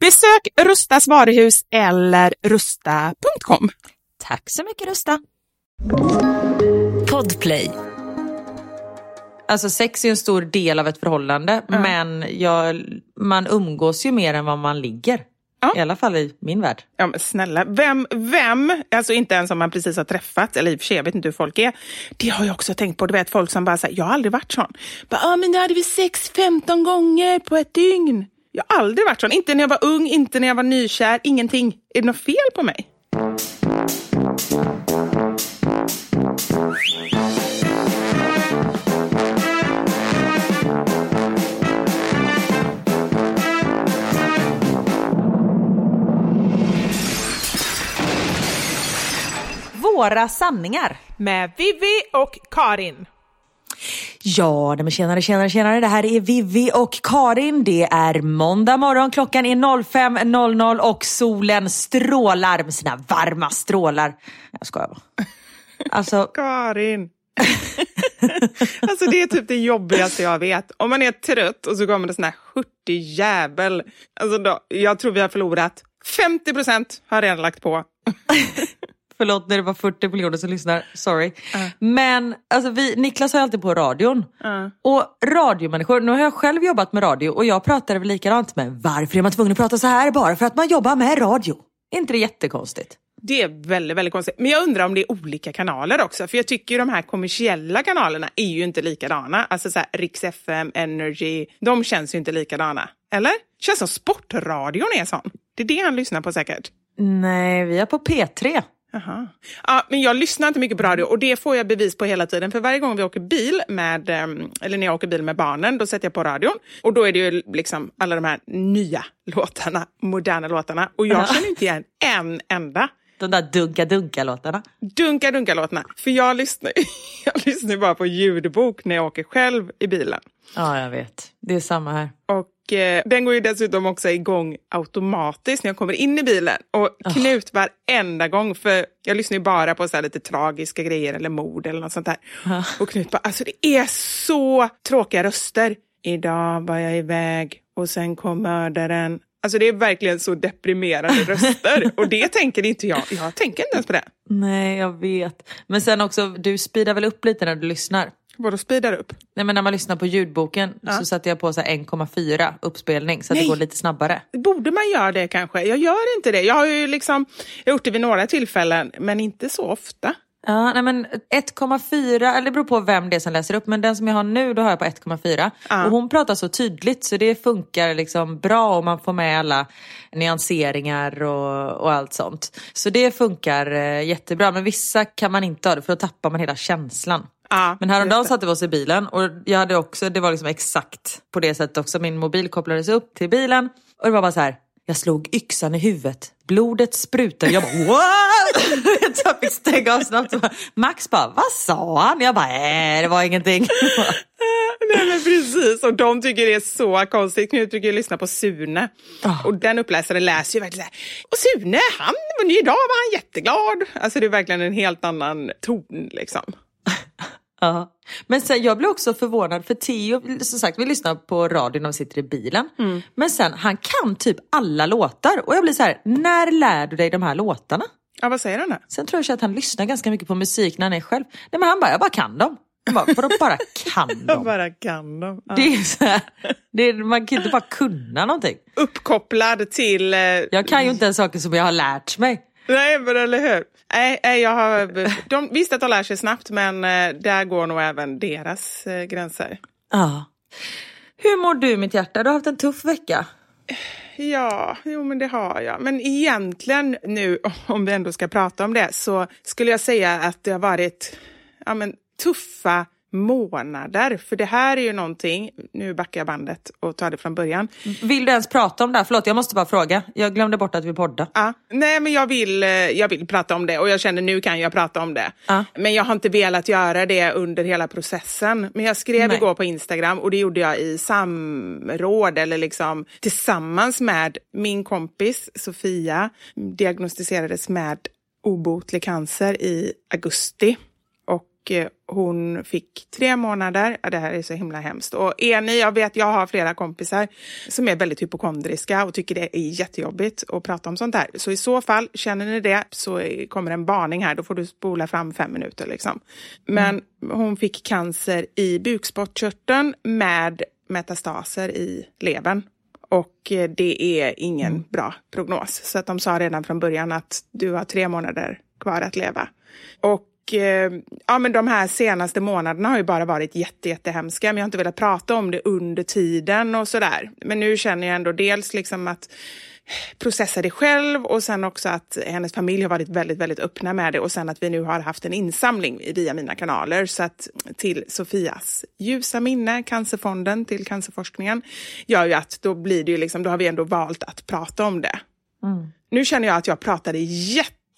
Besök Rustas varuhus eller rusta.com. Tack så mycket Rusta. Podplay. Alltså sex är ju en stor del av ett förhållande, men jag, man umgås ju mer än vad man ligger. Ja. I alla fall i min värld. Ja, men snälla, vem, vem, alltså inte ens om man precis har träffat, eller i och för sig, jag vet inte hur folk är. Det har jag också tänkt på, du vet folk som bara säger, jag har aldrig varit sån. Bara, ah, men då hade vi sex 15 gånger på ett dygn. Jag har aldrig varit sån, inte när jag var ung, inte när jag var nykär, ingenting. Är det något fel på mig? Våra sanningar. Med Vivi och Karin. Ja, men tjenare, tjenare, tjenare. Det här är Vivi och Karin. Det är måndag morgon, klockan är 05.00 och solen strålar med sina varma strålar. Jag skojar bara. Alltså, Karin. alltså det är typ det jobbigaste jag vet. Om man är trött och så kommer det sån här hurtig jävel. Alltså då, jag tror vi har förlorat 50 procent har jag redan lagt på. förlåt när det var 40 miljoner som lyssnar, sorry. Men alltså vi, Niklas har alltid på radion. Och radiomänniskor, nu har jag själv jobbat med radio och jag pratade väl likadant med varför är man tvungen att prata så här bara för att man jobbar med radio? Är inte det jättekonstigt? Det är väldigt, väldigt konstigt. Men jag undrar om det är olika kanaler också. För jag tycker ju de här kommersiella kanalerna är ju inte likadana. Alltså så här, Rix FM, Energy, de känns ju inte likadana. Eller? Känns som Sportradion är sån. Det är det han lyssnar på säkert. Nej, vi är på P3. Jaha. Ja, men jag lyssnar inte mycket på radio och det får jag bevis på hela tiden. För varje gång vi åker bil med, ehm, eller när jag åker bil med barnen, då sätter jag på radion. Och då är det ju liksom alla de här nya låtarna, moderna låtarna. Och jag känner inte igen en enda. De där dunka-dunka-låtarna. Dunka dunka låtarna. För jag lyssnar, jag lyssnar bara på ljudbok när jag åker själv i bilen. Ja, jag vet. Det är samma här. Och eh, den går ju dessutom också igång automatiskt när jag kommer in i bilen. Och Knut varenda gång, för jag lyssnar ju bara på så här lite tragiska grejer eller mord eller något sånt där. Och Knut bara, alltså det är så tråkiga röster. Idag var jag iväg och sen kom mördaren. Alltså det är verkligen så deprimerande röster. Och det tänker inte jag. Jag tänker inte ens på det. Nej, jag vet. Men sen också, du speedar väl upp lite när du lyssnar? Vadå speedar upp? Nej, men när man lyssnar på ljudboken så sätter jag på så här 1,4 uppspelning så att Nej. det går lite snabbare. Borde man göra det kanske? Jag gör inte det. Jag har ju liksom jag har gjort det vid några tillfällen, men inte så ofta. Ja, nej men 1,4, eller det beror på vem det är som läser upp, men den som jag har nu då har jag på 1,4. Ja. Och hon pratar så tydligt så det funkar liksom bra och man får med alla nyanseringar och, och allt sånt. Så det funkar eh, jättebra, men vissa kan man inte ha det för då tappar man hela känslan. Ja, Men häromdagen satte vi oss i bilen och jag hade också, det var liksom exakt på det sättet också. Min mobil kopplades upp till bilen och det var bara så här. Jag slog yxan i huvudet. Blodet sprutade. Jag bara what? Jag fick stänga av snabbt. Max bara, vad sa han? Jag bara, äh, det var ingenting. Nej men precis, och de tycker det är så konstigt. Knut brukar ju lyssna på Sune och den uppläsaren läser ju verkligen så här. Och Sune, han, idag var han jätteglad. Alltså det är verkligen en helt annan ton liksom. Ja. Men sen, jag blev också förvånad för Theo, som sagt vi lyssnar på radion när vi sitter i bilen. Men sen han kan typ alla låtar och jag blir så här, när lär du dig de här låtarna? Ja, vad säger han då? Sen tror jag att han lyssnar ganska mycket på musik när han är själv. Nej men han bara, jag bara kan dem. Jag bara, vadå bara kan Jag dem? bara kan dem. Ja. Det är så här, det är, man kan inte bara kunna någonting. Uppkopplad till... Eh, Jag kan ju inte ens saker som jag har lärt mig. Nej, men eller hur? Nej, nej, jag har, de, visst att de lär sig snabbt, men eh, där går nog även deras eh, gränser. Ja. Hur mår du mitt hjärta? Du har haft en tuff vecka. Ja, jo men det har jag. Men egentligen nu, om vi ändå ska prata om det, så skulle jag säga att det har varit ja, men, tuffa månader. För det här är ju någonting, nu backar jag bandet och tar det från början. Vill du ens prata om det här? Förlåt, jag måste bara fråga. Jag glömde bort att vi poddade. Ja, nej men jag vill, eh, jag vill prata om det och jag känner nu kan jag prata om det. Ja. Men jag har inte velat göra det under hela processen. Men jag skrev Nej. igår på Instagram och det gjorde jag i samråd eller liksom tillsammans med min kompis Sofia. Diagnostiserades med obotlig cancer i augusti. Och eh, hon fick tre månader. Det här är så himla hemskt. Och är ni, jag vet, jag har flera kompisar som är väldigt hypokondriska och tycker det är jättejobbigt att prata om sånt här. Så i så fall, känner ni det så kommer en varning här. Då får du spola fram fem minuter liksom. Men hon fick cancer i bukspottkörteln med metastaser i levern. Och eh, det är ingen bra prognos. Så att de sa redan från början att du har tre månader kvar att leva. Och ja, men de här senaste månaderna har ju bara varit jätte, jättehemska. Men jag har inte velat prata om det under tiden och sådär. Men nu känner jag ändå dels liksom att processa det själv och sen också att hennes familj har varit väldigt, väldigt öppna med det och sen att vi nu har haft en insamling via mina kanaler så att till Sofias ljusa minne, Cancerfonden till cancerforskningen, gör ju att då blir det ju liksom, då har vi ändå valt att prata om det. Nu känner jag att jag pratade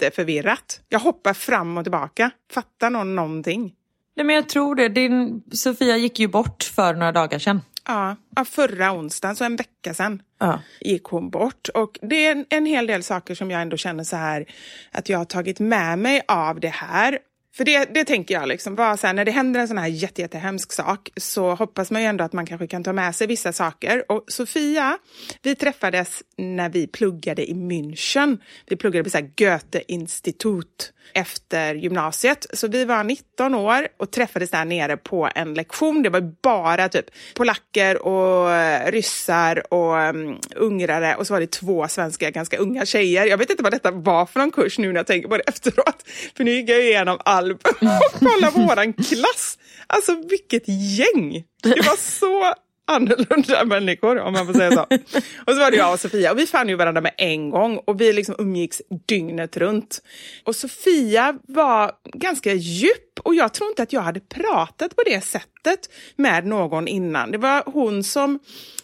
jätteförvirrat. Jag hoppar fram och tillbaka. Fattar någon någonting? Nej men jag tror det. Din Sofia gick ju bort för några dagar sedan. Ja, förra onsdagen, så en vecka sedan, Ja. gick hon bort. Och det är en, en hel del saker som jag ändå känner så här att jag har tagit med mig av det här. För det, det tänker jag, liksom, bara så här, när det händer en sån här jätte, jättehemsk sak så hoppas man ju ändå att man kanske kan ta med sig vissa saker. Och Sofia, vi träffades när vi pluggade i München. Vi pluggade på så här Goethe-institut efter gymnasiet. Så vi var 19 år och träffades där nere på en lektion. Det var bara typ polacker och eh, ryssar och um, ungrare och så var det två svenska ganska unga tjejer. Jag vet inte vad detta var för någon kurs nu när jag tänker på det efteråt. För nu gick jag igenom album och kollade på våran klass. Alltså vilket gäng! Det var så annorlunda människor om man får säga så. Och så var det jag och Sofia och vi fann ju varandra med en gång och vi liksom umgicks dygnet runt. Och Sofia var ganska djup och jag tror inte att jag hade pratat på det sättet med någon innan. Det var hon som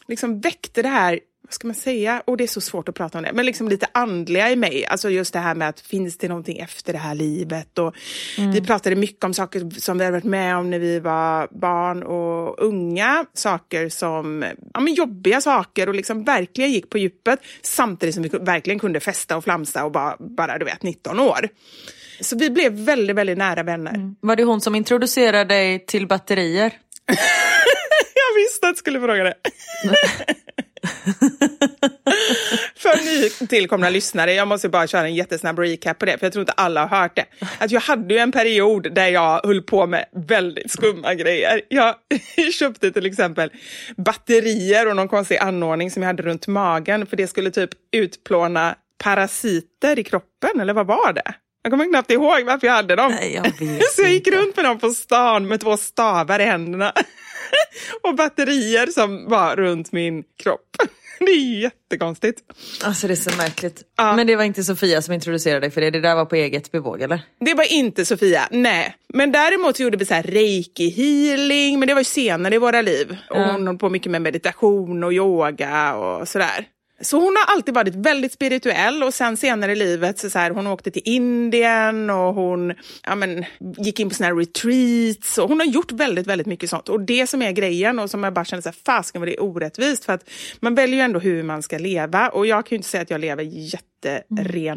liksom väckte det här vad ska man säga? Och det är så svårt att prata om det. Men liksom lite andliga i mig. Alltså just det här med att finns det någonting efter det här livet? Och Vi pratade mycket om saker som vi hade varit med om när vi var barn och unga. Saker som, ja men jobbiga saker och liksom verkligen gick på djupet. Samtidigt som vi verkligen kunde festa och flamsa och bara, bara du vet, 19 år. Så vi blev väldigt, väldigt nära vänner. Var det hon som introducerade dig till batterier? Visste att du skulle fråga det. För nytillkomna lyssnare, jag måste bara köra en jättesnabb recap på det, för jag tror inte alla har hört det. Att jag hade ju en period där jag höll på med väldigt skumma grejer. Jag köpte till exempel batterier och någon konstig anordning som jag hade runt magen, för det skulle typ utplåna parasiter i kroppen, eller vad var det? Jag kommer knappt ihåg varför jag hade dem. Nej, jag så jag gick inte. runt med dem på stan med två stavar i händerna. och batterier som var runt min kropp. Det är ju jättekonstigt. Alltså det är så märkligt. Ja. Men det var inte Sofia som introducerade dig för det? Det där var på eget bevåg eller? Det var inte Sofia, nej. Men däremot så gjorde vi så här reiki healing, men det var ju senare i våra liv. Och hon höll på mycket med meditation och yoga och sådär. Så hon har alltid varit väldigt spirituell och sen senare i livet så, så här, hon åkte till Indien och hon ja, men, gick in på såna här retreats och hon har gjort väldigt, väldigt mycket sånt. Och det som är grejen och som jag bara känner så här, fasken vad det är orättvist för att man väljer ju ändå hur man ska leva och jag kan ju inte säga att jag lever jätte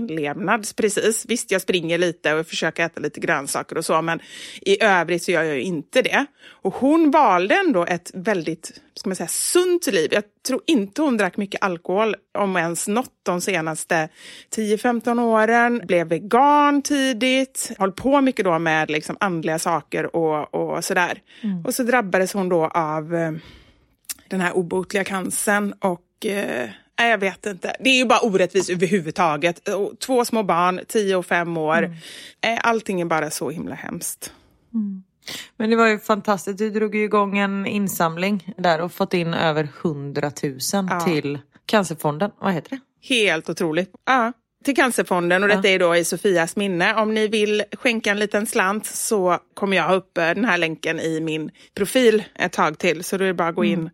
levnad precis. Visst, jag springer lite och försöker äta lite grönsaker och så, men i övrigt så gör jag ju inte det. Och hon valde ändå ett väldigt, ska man säga, sunt liv. Jag tror inte hon drack mycket alkohol, om ens något, de senaste 10-15 åren. Blev vegan tidigt, höll på mycket då med liksom andliga saker och, och sådär. Och så drabbades hon då av eh, den här obotliga cancern och eh, nej, jag vet inte. Det är ju bara orättvist överhuvudtaget. Två små barn, 10 och 5 år. Eh, Allting är bara så himla hemskt. Men det var ju fantastiskt. Du drog ju igång en insamling där och fått in över 100 000 till Cancerfonden. Vad heter det? Helt otroligt. Ja. Till Cancerfonden och detta är då i Sofias minne. Om ni vill skänka en liten slant så kommer jag ha upp eh, den här länken i min profil ett tag till. Så då är det bara att gå in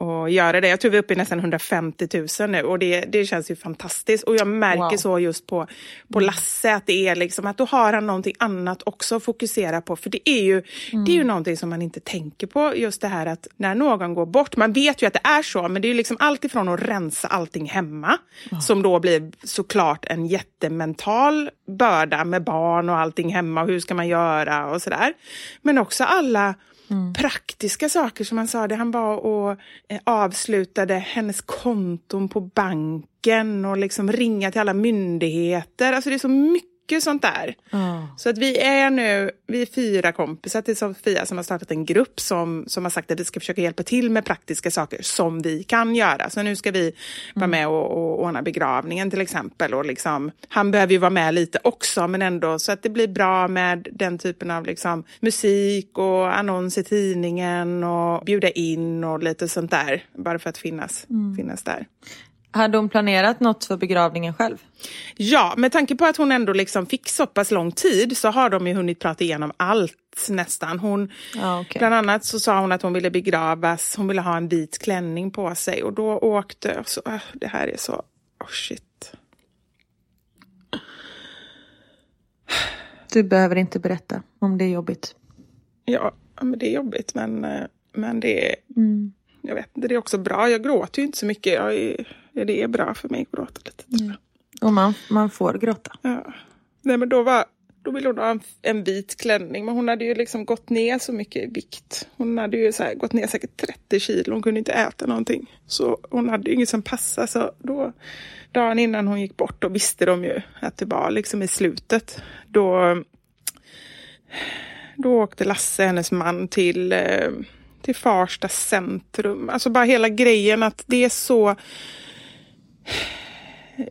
och göra det. Jag tror vi är uppe i nästan 150 000 nu och det, det känns ju fantastiskt. Och jag märker Wow. så just på, på Lasse att det är liksom att då har han någonting annat också att fokusera på. För det är ju, det är ju någonting som man inte tänker på. Just det här att när någon går bort, man vet ju att det är så, men det är ju liksom allt ifrån att rensa allting hemma, som då blir såklart en jättemental börda med barn och allting hemma och hur ska man göra och sådär. Men också alla Mm. praktiska saker som han sa. Det han var och eh, avslutade hennes konton på banken och liksom ringa till alla myndigheter. Alltså det är så mycket sånt där. Så att vi är nu, vi är fyra kompisar till Sofia som har startat en grupp som, som har sagt att vi ska försöka hjälpa till med praktiska saker som vi kan göra. Så nu ska vi vara med och, och ordna begravningen till exempel. Och liksom, han behöver ju vara med lite också men ändå så att det blir bra med den typen av liksom, musik och annons i tidningen och bjuda in och lite sånt där. Bara för att finnas, finnas där. Hade hon planerat något för begravningen själv? Ja, med tanke på att hon ändå liksom fick så pass lång tid så har de ju hunnit prata igenom allt nästan. Hon, Ja, okej. Bland annat så sa hon att hon ville begravas, hon ville ha en vit klänning på sig och då åkte, och så, äh, det här är så, oh shit. Du behöver inte berätta om det är jobbigt. Ja, men det är jobbigt men, eh, men det är, jag vet inte, det är också bra. Jag gråter ju inte så mycket. Jag är, ja, det är bra för mig att gråta lite. jag. Och man, man får gråta. Ja. Nej, men då, var, då ville hon ha en, en vit klänning, men hon hade ju liksom gått ner så mycket i vikt. Hon hade ju här, gått ner säkert 30 kilo, hon kunde inte äta någonting. Så hon hade ju inget som passade. Så då, dagen innan hon gick bort, då visste de ju att det var liksom i slutet. Då, då åkte Lasse, hennes man, till, eh, till Farsta centrum. Alltså bara hela grejen att det är så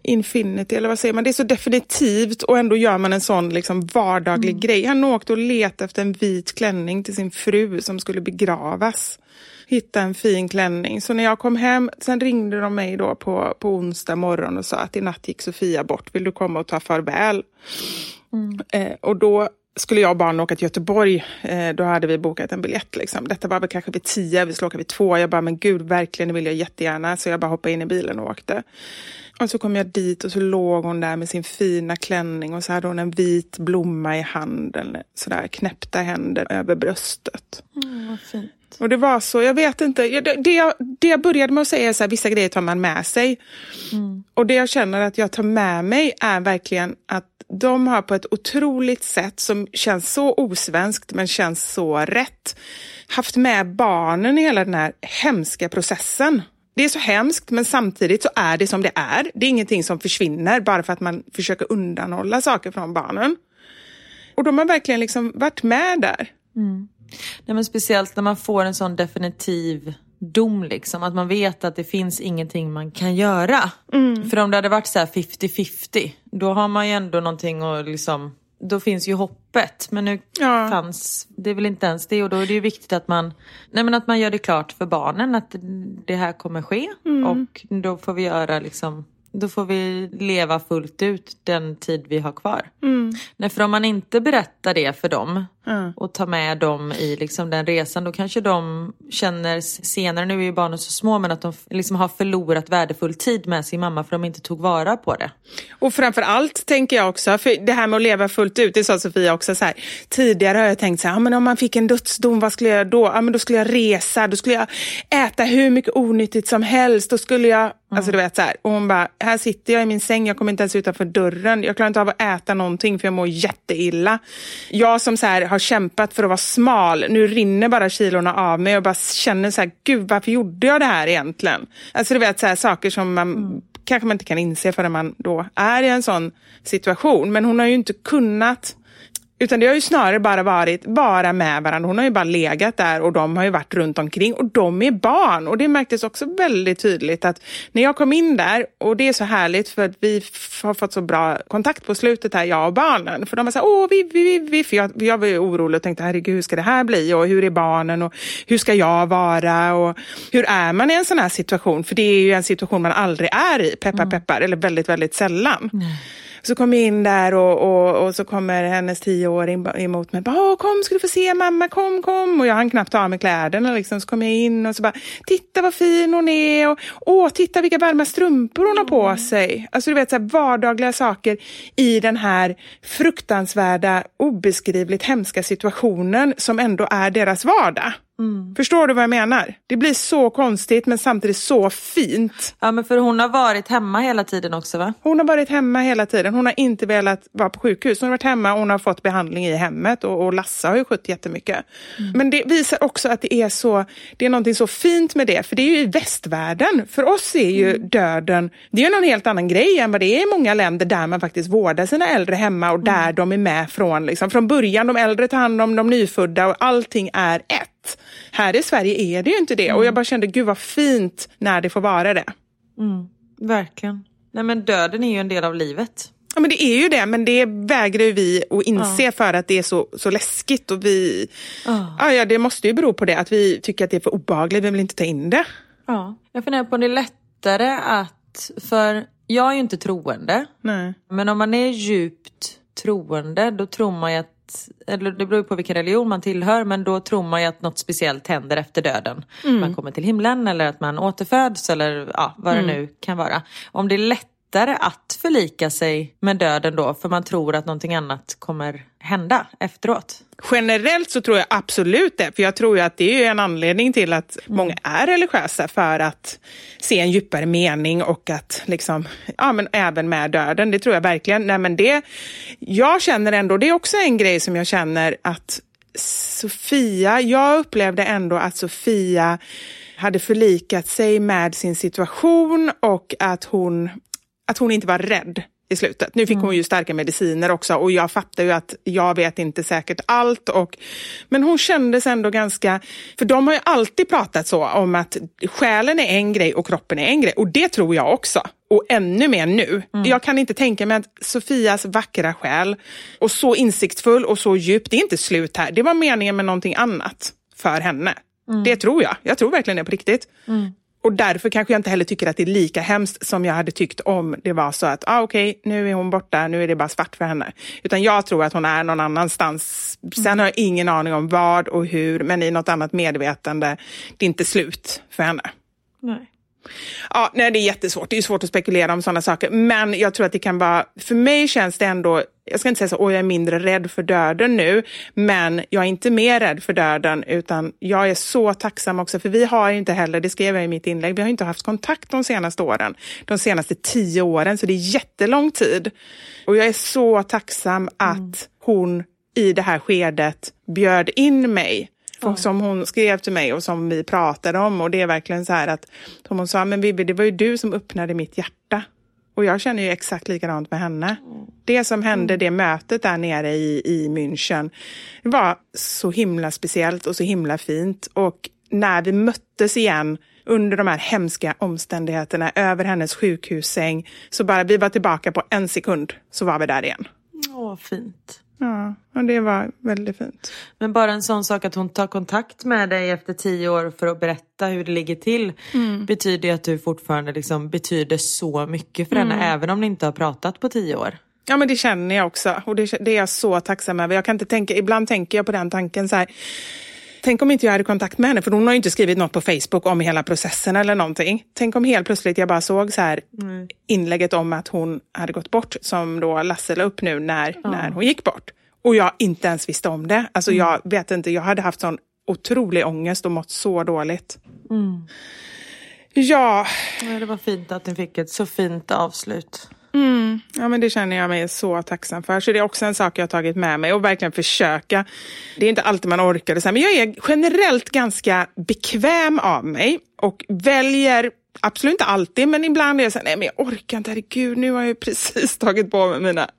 infinity, eller vad säger man? Det är så definitivt och ändå gör man en sån liksom vardaglig grej. Han åkte och letade efter en vit klänning till sin fru som skulle begravas. Hitta en fin klänning. Så när jag kom hem, sen ringde de mig då på, på onsdag morgon och sa att i natt gick Sofia bort, vill du komma och ta farväl? Eh, och då skulle jag och barnen åka till Göteborg. Eh, då hade vi bokat en biljett. Liksom. Detta var väl kanske vid tio, vi skulle åka vid två. Jag bara, men gud, verkligen, det vill jag jättegärna. Så jag bara hoppade in i bilen och åkte. Och så kom jag dit och så låg hon där med sin fina klänning och så hade hon en vit blomma i handen. Sådär knäppta händer över bröstet. Mm, vad fint. Och det var så, jag vet inte, det, det, jag, det jag började med att säga är så här, vissa grejer tar man med sig. Och det jag känner att jag tar med mig är verkligen att de har på ett otroligt sätt som känns så osvenskt men känns så rätt haft med barnen i hela den här hemska processen. Det är så hemskt men samtidigt så är det som det är. Det är ingenting som försvinner bara för att man försöker undanhålla saker från barnen. Och de har verkligen liksom varit med där. Nej, men speciellt när man får en sån definitiv dom liksom. Att man vet att det finns ingenting man kan göra. För om det hade varit så här 50-50 då har man ju ändå någonting att liksom då finns ju hoppet. Men nu Ja. fanns det väl inte ens det och då är det ju viktigt att man, nej men att man gör det klart för barnen att det här kommer ske och då får vi göra liksom då får vi leva fullt ut den tid vi har kvar. Nej, för om man inte berättar det för dem och tar med dem i liksom den resan då kanske de känner senare, nu är ju barnen så små, men att de liksom har förlorat värdefull tid med sin mamma för de inte tog vara på det. Och framför allt tänker jag också, för det här med att leva fullt ut, det sa Sofia också så här, tidigare har jag tänkt så här, ja, men om man fick en dödsdom, vad skulle jag göra då? Ja, men då skulle jag resa, då skulle jag äta hur mycket onyttigt som helst, då skulle jag, alltså du vet så här, och hon bara, här sitter jag i min säng, jag kommer inte ens utanför dörren, jag klarar inte av att äta någonting för jag mår jätteilla. Jag som så här har kämpat för att vara smal, nu rinner bara kilorna av mig och bara känner så här, gud varför gjorde jag det här egentligen? Alltså du vet så här, saker som man kanske man inte kan inse förrän man då är i en sån situation. Men hon har ju inte kunnat utan det har ju snarare bara varit bara med varandra. Hon har ju bara legat där och de har ju varit runt omkring och de är barn. Och det märktes också väldigt tydligt att när jag kom in där, och det är så härligt för att vi har fått så bra kontakt på slutet här, jag och barnen. För de var så här, åh, vi, vi, vi. För jag, jag var ju orolig och tänkte, herregud, hur ska det här bli? Och hur är barnen? Och hur ska jag vara? Och hur är man i en sån här situation? För det är ju en situation man aldrig är i, peppar peppar, eller väldigt, väldigt sällan. Så kom jag in där och, och, och så kommer hennes tioåring emot mig. Bara, kom ska du få se mamma, kom, kom. Och jag hann knappt ta av mig kläderna. Liksom. Så kom jag in och så bara, titta vad fin hon är. Och, Åh, titta vilka varma strumpor hon har på sig. Alltså du vet, så här, vardagliga saker i den här fruktansvärda, obeskrivligt hemska situationen som ändå är deras vardag. Förstår du vad jag menar? Det blir så konstigt men samtidigt så fint. Ja men för hon har varit hemma hela tiden också va? Hon har varit hemma hela tiden. Hon har inte velat vara på sjukhus. Hon har varit hemma och hon har fått behandling i hemmet och, och Lasse har ju skött jättemycket. Men det visar också att det är så, det är någonting så fint med det. För det är ju i västvärlden. För oss är ju döden, det är ju någon helt annan grej än vad det är i många länder där man faktiskt vårdar sina äldre hemma och där de är med från, liksom, från början. De äldre tar hand om de nyfödda och allting är ett. Här i Sverige är det ju inte det. Och jag bara kände, gud vad fint när det får vara det. Verkligen. Nej men döden är ju en del av livet. Ja, men det är ju det, men det vägrar vi att inse för att det är så, så läskigt. Och vi, ja, ja, det måste ju bero på det, att vi tycker att det är för obehagligt, vi vill inte ta in det. Ja. Jag funderar på om det är lättare att, för jag är ju inte troende. Nej. Men om man är djupt troende då tror man ju att eller det beror ju på vilken religion man tillhör men då tror man ju att något speciellt händer efter döden. Man kommer till himlen eller att man återföds eller ja, vad det nu kan vara. Om det är lättare att förlika sig med döden då för man tror att någonting annat kommer hända efteråt. Generellt så tror jag absolut det, för jag tror ju att det är en anledning till att många är religiösa för att se en djupare mening och att liksom, ja men även med döden, det tror jag verkligen. Nej men det, jag känner ändå, det är också en grej som jag känner att Sofia, jag upplevde ändå att Sofia hade förlikat sig med sin situation och att hon, att hon inte var rädd i slutet. Nu fick hon ju starka mediciner också och jag fattar ju att jag vet inte säkert allt. Och, men hon kändes ändå ganska, för de har ju alltid pratat så om att själen är en grej och kroppen är en grej och det tror jag också. Och ännu mer nu. Jag kan inte tänka mig att Sofias vackra själ och så insiktsfull och så djup, det är inte slut här. Det var meningen med någonting annat för henne. Det tror jag. Jag tror verkligen det på riktigt. Och därför kanske jag inte heller tycker att det är lika hemskt som jag hade tyckt om det var så att, ah, okej, okay, nu är hon borta, nu är det bara svart för henne. Utan jag tror att hon är någon annanstans. Sen har jag ingen aning om vad och hur, men i något annat medvetande. Det är inte slut för henne. Nej. Ja, nej, det är jättesvårt. Det är svårt att spekulera om sådana saker. Men jag tror att det kan vara, för mig känns det ändå, jag ska inte säga så, åh jag är mindre rädd för döden nu, men jag är inte mer rädd för döden, utan jag är så tacksam också, för vi har inte heller, det skrev jag i mitt inlägg, vi har inte haft kontakt de senaste åren, de senaste tio åren, så det är jättelång tid. Och jag är så tacksam att hon i det här skedet bjöd in mig Ja. som hon skrev till mig och som vi pratade om. Och det är verkligen så här att, som hon sa, men Vivi, det var ju du som öppnade mitt hjärta. Och jag känner ju exakt likadant med henne. Mm. Det som hände, det mötet där nere i, i München, det var så himla speciellt och så himla fint. Och när vi möttes igen under de här hemska omständigheterna över hennes sjukhussäng. Så bara vi var tillbaka på en sekund så var vi där igen. Åh, fint. Ja, och det var väldigt fint. Men bara en sån sak att hon tar kontakt med dig efter tio år för att berätta hur det ligger till betyder ju att du fortfarande liksom betyder så mycket för henne även om ni inte har pratat på tio år. Ja, men det känner jag också. Och det, det är jag så tacksam över. Jag kan inte tänka, ibland tänker jag på den tanken så här. Tänk om inte jag hade kontakt med henne, för hon har ju inte skrivit något på Facebook om hela processen eller någonting. Tänk om helt plötsligt jag bara såg så här inlägget om att hon hade gått bort, som då Lasse la upp nu när, när hon gick bort. Och jag inte ens visste om det. Alltså jag vet inte, jag hade haft sån otrolig ångest och mått så dåligt. Ja, Ja, det var fint att ni fick ett så fint avslut. Ja, men det känner jag mig så tacksam för. Så det är också en sak jag har tagit med mig och verkligen försöka. Det är inte alltid man orkar det, så här, men jag är generellt ganska bekväm av mig och väljer Absolut inte alltid, men ibland är jag så här, nej men jag orkar inte, herregud, nu har jag precis tagit på mig mina,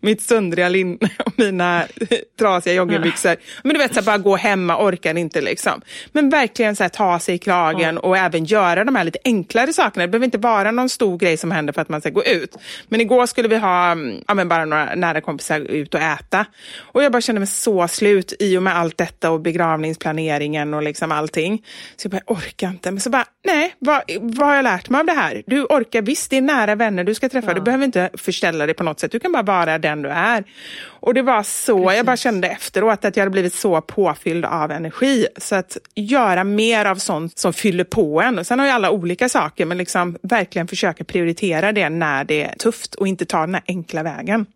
mitt söndriga linne och mina trasiga joggingbyxor. Men du vet, så här, bara gå hemma, orkar inte liksom. Men verkligen så här, ta sig i kragen och även göra de här lite enklare sakerna. Det behöver inte vara någon stor grej som händer för att man ska gå ut. Men igår skulle vi ha mm, ja, men bara några nära kompisar ut och äta. Och jag bara kände mig så slut i och med allt detta och begravningsplaneringen och liksom allting. Så jag bara, jag orkar inte. Men så bara, nej, vad, vad har jag lärt mig av det här? Du orkar visst, det är nära vänner du ska träffa. Du behöver inte förställa dig på något sätt. Du kan bara vara den du är. Och det var så, jag bara kände efteråt att jag hade blivit så påfylld av energi. Så att göra mer av sånt som fyller på en. Och sen har ju alla olika saker, men liksom verkligen försöka prioritera det när det är tufft och inte ta den här enkla vägen.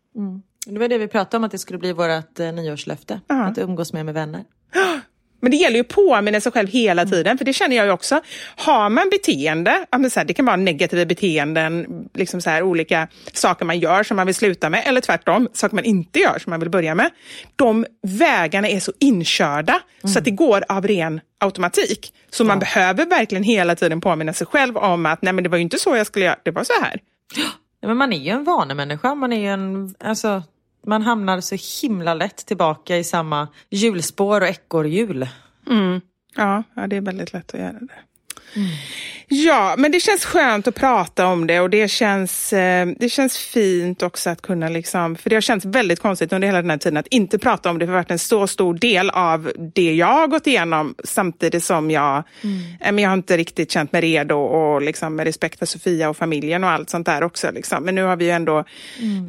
Det var det vi pratade om att det skulle bli vårt eh, nyårslöfte. Att umgås mer med vänner. Men det gäller ju att påminna sig själv hela tiden, för det känner jag ju också. Har man beteende, så här, det kan vara negativa beteenden, liksom så här, olika saker man gör som man vill sluta med, eller tvärtom, saker man inte gör som man vill börja med. De vägarna är så inkörda så att det går av ren automatik. Så man behöver verkligen hela tiden påminna sig själv om att nej men det var ju inte så jag skulle göra, det var så här. Ja, men man är ju en vanemänniska. Man, är ju en, alltså, man hamnar så himla lätt tillbaka i samma hjulspår och ekorrhjul. Mm. Ja, ja, det är väldigt lätt att göra det. Ja, men det känns skönt att prata om det och det känns, eh, det känns fint också att kunna liksom, för det har känts väldigt konstigt under hela den här tiden att inte prata om det för det har varit en så stor del av det jag har gått igenom samtidigt som jag, eh, men jag har inte riktigt känt mig redo och liksom med respekt för Sofia och familjen och allt sånt där också. Liksom. Men nu har vi ju ändå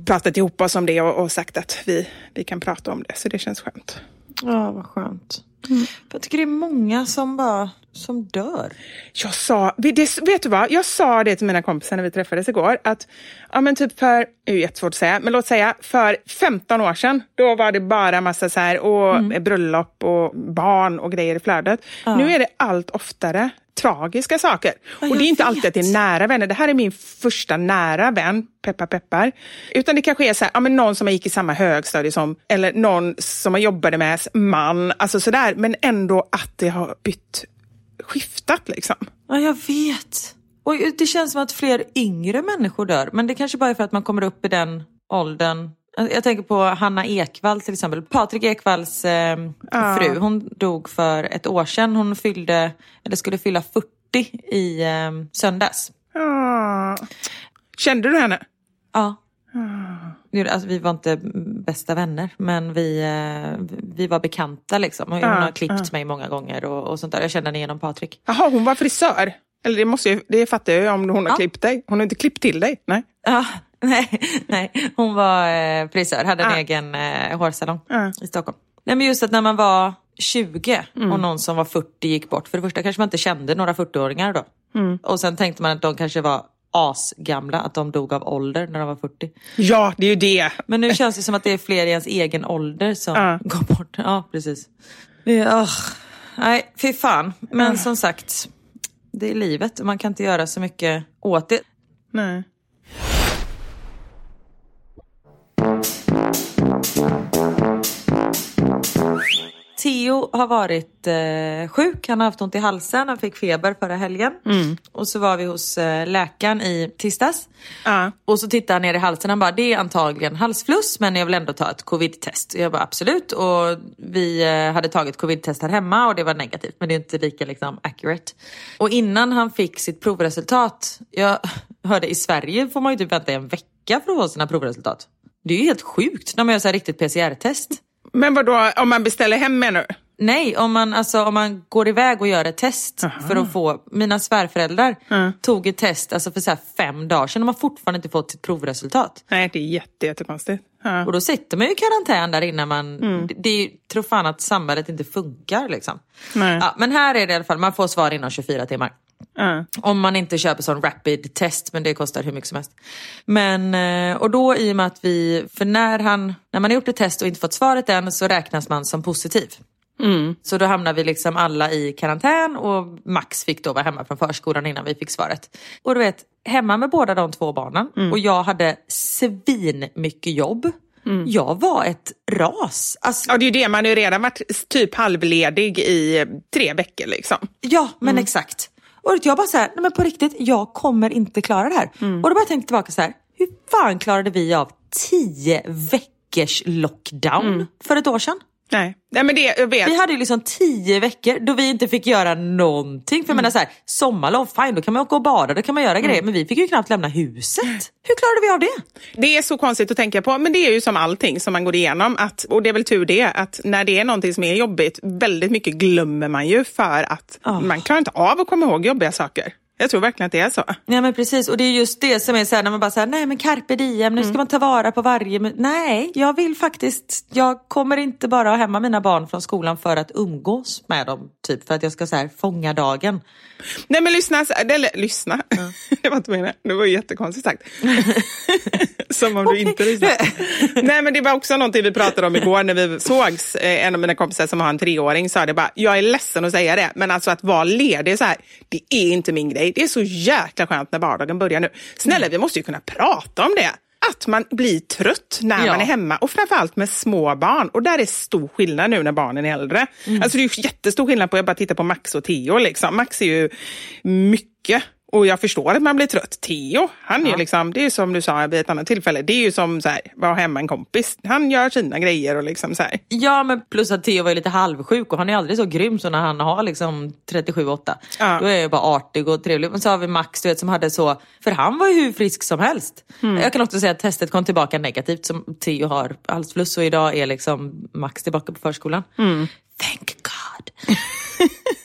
pratat ihop oss om det och, och sagt att vi, vi kan prata om det, så det känns skönt. Ja, vad skönt. För jag tycker det är många som bara som dör. Jag sa, det, vet du vad? Jag sa det till mina kompisar när vi träffades igår. Att, ja men typ för, det är ju jättesvårt att säga, men låt säga för 15 år sedan. Då var det bara massa så här, och bröllop och barn och grejer i flödet. Nu är det allt oftare tragiska saker. och det är inte alltid att det är vet. nära vänner. Det här är min första nära vän, peppar peppar. Utan det kanske är så här, ja, men någon som jag gick i samma högstadie som, eller någon som jag jobbade med, man, alltså sådär. Men ändå att det har bytt, skiftat liksom. Ja, jag vet. Och det känns som att fler yngre människor dör. Men det kanske bara är för att man kommer upp i den åldern. Jag tänker på Hanna Ekvall till exempel. Patrik Ekvalls eh, fru. Hon dog för ett år sedan. Hon fyllde, eller skulle fylla 40 i eh, söndags. Ah. Kände du henne? Ja. Det- Alltså, vi var inte bästa vänner men vi, eh, vi var bekanta liksom. Hon Ja, har klippt ja. mig många gånger och, och sånt där. Jag kände henne genom Patrik. Jaha, hon var frisör. Eller det, måste jag, det fattar jag ju om hon har Ja. klippt dig. Hon har inte klippt till dig. Nej. Ja, nej, nej, hon var eh, frisör, hade en Ah. egen eh, hårsalong Ah. i Stockholm. Nej, men just att när man var 20 Mm. och någon som var 40 gick bort. För det första kanske man inte kände några 40-åringar då. Mm. Och sen tänkte man att de kanske var asgamla, att de dog av ålder när de var 40. Ja, det är ju det. Men nu känns det som att det är fler i ens egen ålder som Ja. går bort. Ja, precis. Är- åh. Nej, fy fan. Men som sagt, det är livet man kan inte göra så mycket åt det. Nej. Theo har varit eh, sjuk, han har haft ont i halsen, han fick feber förra helgen. Och så var vi hos eh, läkaren i tisdags. Ja. Och så tittade han ner i halsen, han bara det är antagligen halsfluss men jag vill ändå ta ett covid-test. Jag bara absolut och vi eh, hade tagit covid-test här hemma och det var negativt men det är inte lika liksom accurate. Och innan han fick sitt provresultat, jag hörde i Sverige får man ju typ vänta en vecka för att få sina provresultat. Det är ju helt sjukt när man gör så här riktigt PCR-test. Men vad då om man beställer hem menar du? Nej, om man, alltså, om man går iväg och gör ett test för att få... Mina svärföräldrar tog ett test alltså, för så fem dagar sedan och de har fortfarande inte fått sitt provresultat. Nej, det är jätte, jättekonstigt. Ja. Och då sitter man ju i karantän där innan man... Det, det är ju, tror fan att samhället inte funkar liksom. Nej. Ja, men här är det i alla fall, man får svar inom 24 timmar. Ja. Om man inte köper sån rapid test, men det kostar hur mycket som helst. Men, eh, och då i och med att vi, för när, han, när man har gjort ett test och inte fått svaret än så räknas man som positiv. Så då hamnar vi liksom alla i karantän och Max fick då vara hemma från förskolan innan vi fick svaret. Och du vet, hemma med båda de två barnen och jag hade svin mycket jobb. Jag var ett ras. Alltså, Ja, det är ju det. Man har ju redan varit typ halvledig i tre veckor liksom. Ja, men exakt. Och jag bara så här, nej men på riktigt, jag kommer inte klara det här. Och då bara tänkte tillbaka så här, hur fan klarade vi av tio veckors lockdown för ett år sedan? Nej, Nej men det, jag vet. Vi hade ju liksom tio veckor då vi inte fick göra någonting. För jag menar så här, sommarlov, fine då kan man åka och bada, då kan man göra grejer. Men vi fick ju knappt lämna huset. Hur klarade vi av det? Det är så konstigt att tänka på, men det är ju som allting som man går igenom. Att, och det är väl tur det, att när det är någonting som är jobbigt, väldigt mycket glömmer man ju för att Ah. man klarar inte av att komma ihåg jobbiga saker. Jag tror verkligen att det är så. Ja men precis och det är just det som är så här när man bara säger nej men carpe diem, nu ska man ta vara på varje min-" Nej, jag vill faktiskt, jag kommer inte bara ha hemma mina barn från skolan för att umgås med dem. Typ för att jag ska så här fånga dagen. Nej men lyssna, eller lyssna, det var inte meningen, det var ju jättekonstigt sagt. Som om du inte lyssnar. Nej men det var också någonting vi pratade om igår när vi sågs. Eh, En av mina kompisar som har en treåring sa det bara, jag är ledsen att säga det, men alltså att vara ledig så här, det är inte min grej. Det är så jäkla skönt när vardagen börjar nu. Snälla, vi måste ju kunna prata om det. Att man blir trött när Ja. man är hemma och framförallt med små barn. Och där är stor skillnad nu när barnen är äldre. Alltså det är ju jättestor skillnad på att bara titta på Max och Theo. Liksom. Max är ju mycket och jag förstår att man blir trött. Theo, han är ju liksom, det är som du sa vid ett annat tillfälle, det är ju som så här, vara hemma en kompis. Han gör sina grejer och liksom så här. Ja men plus att Theo var lite halvsjuk och han är aldrig så grym som när han har liksom 37-8. Ja. Då är jag bara artig och trevlig. Men så har vi Max du vet, som hade så, för han var ju hur frisk som helst. Jag kan också säga att testet kom tillbaka negativt som Theo har halsfluss och idag är liksom Max tillbaka på förskolan. Thank God.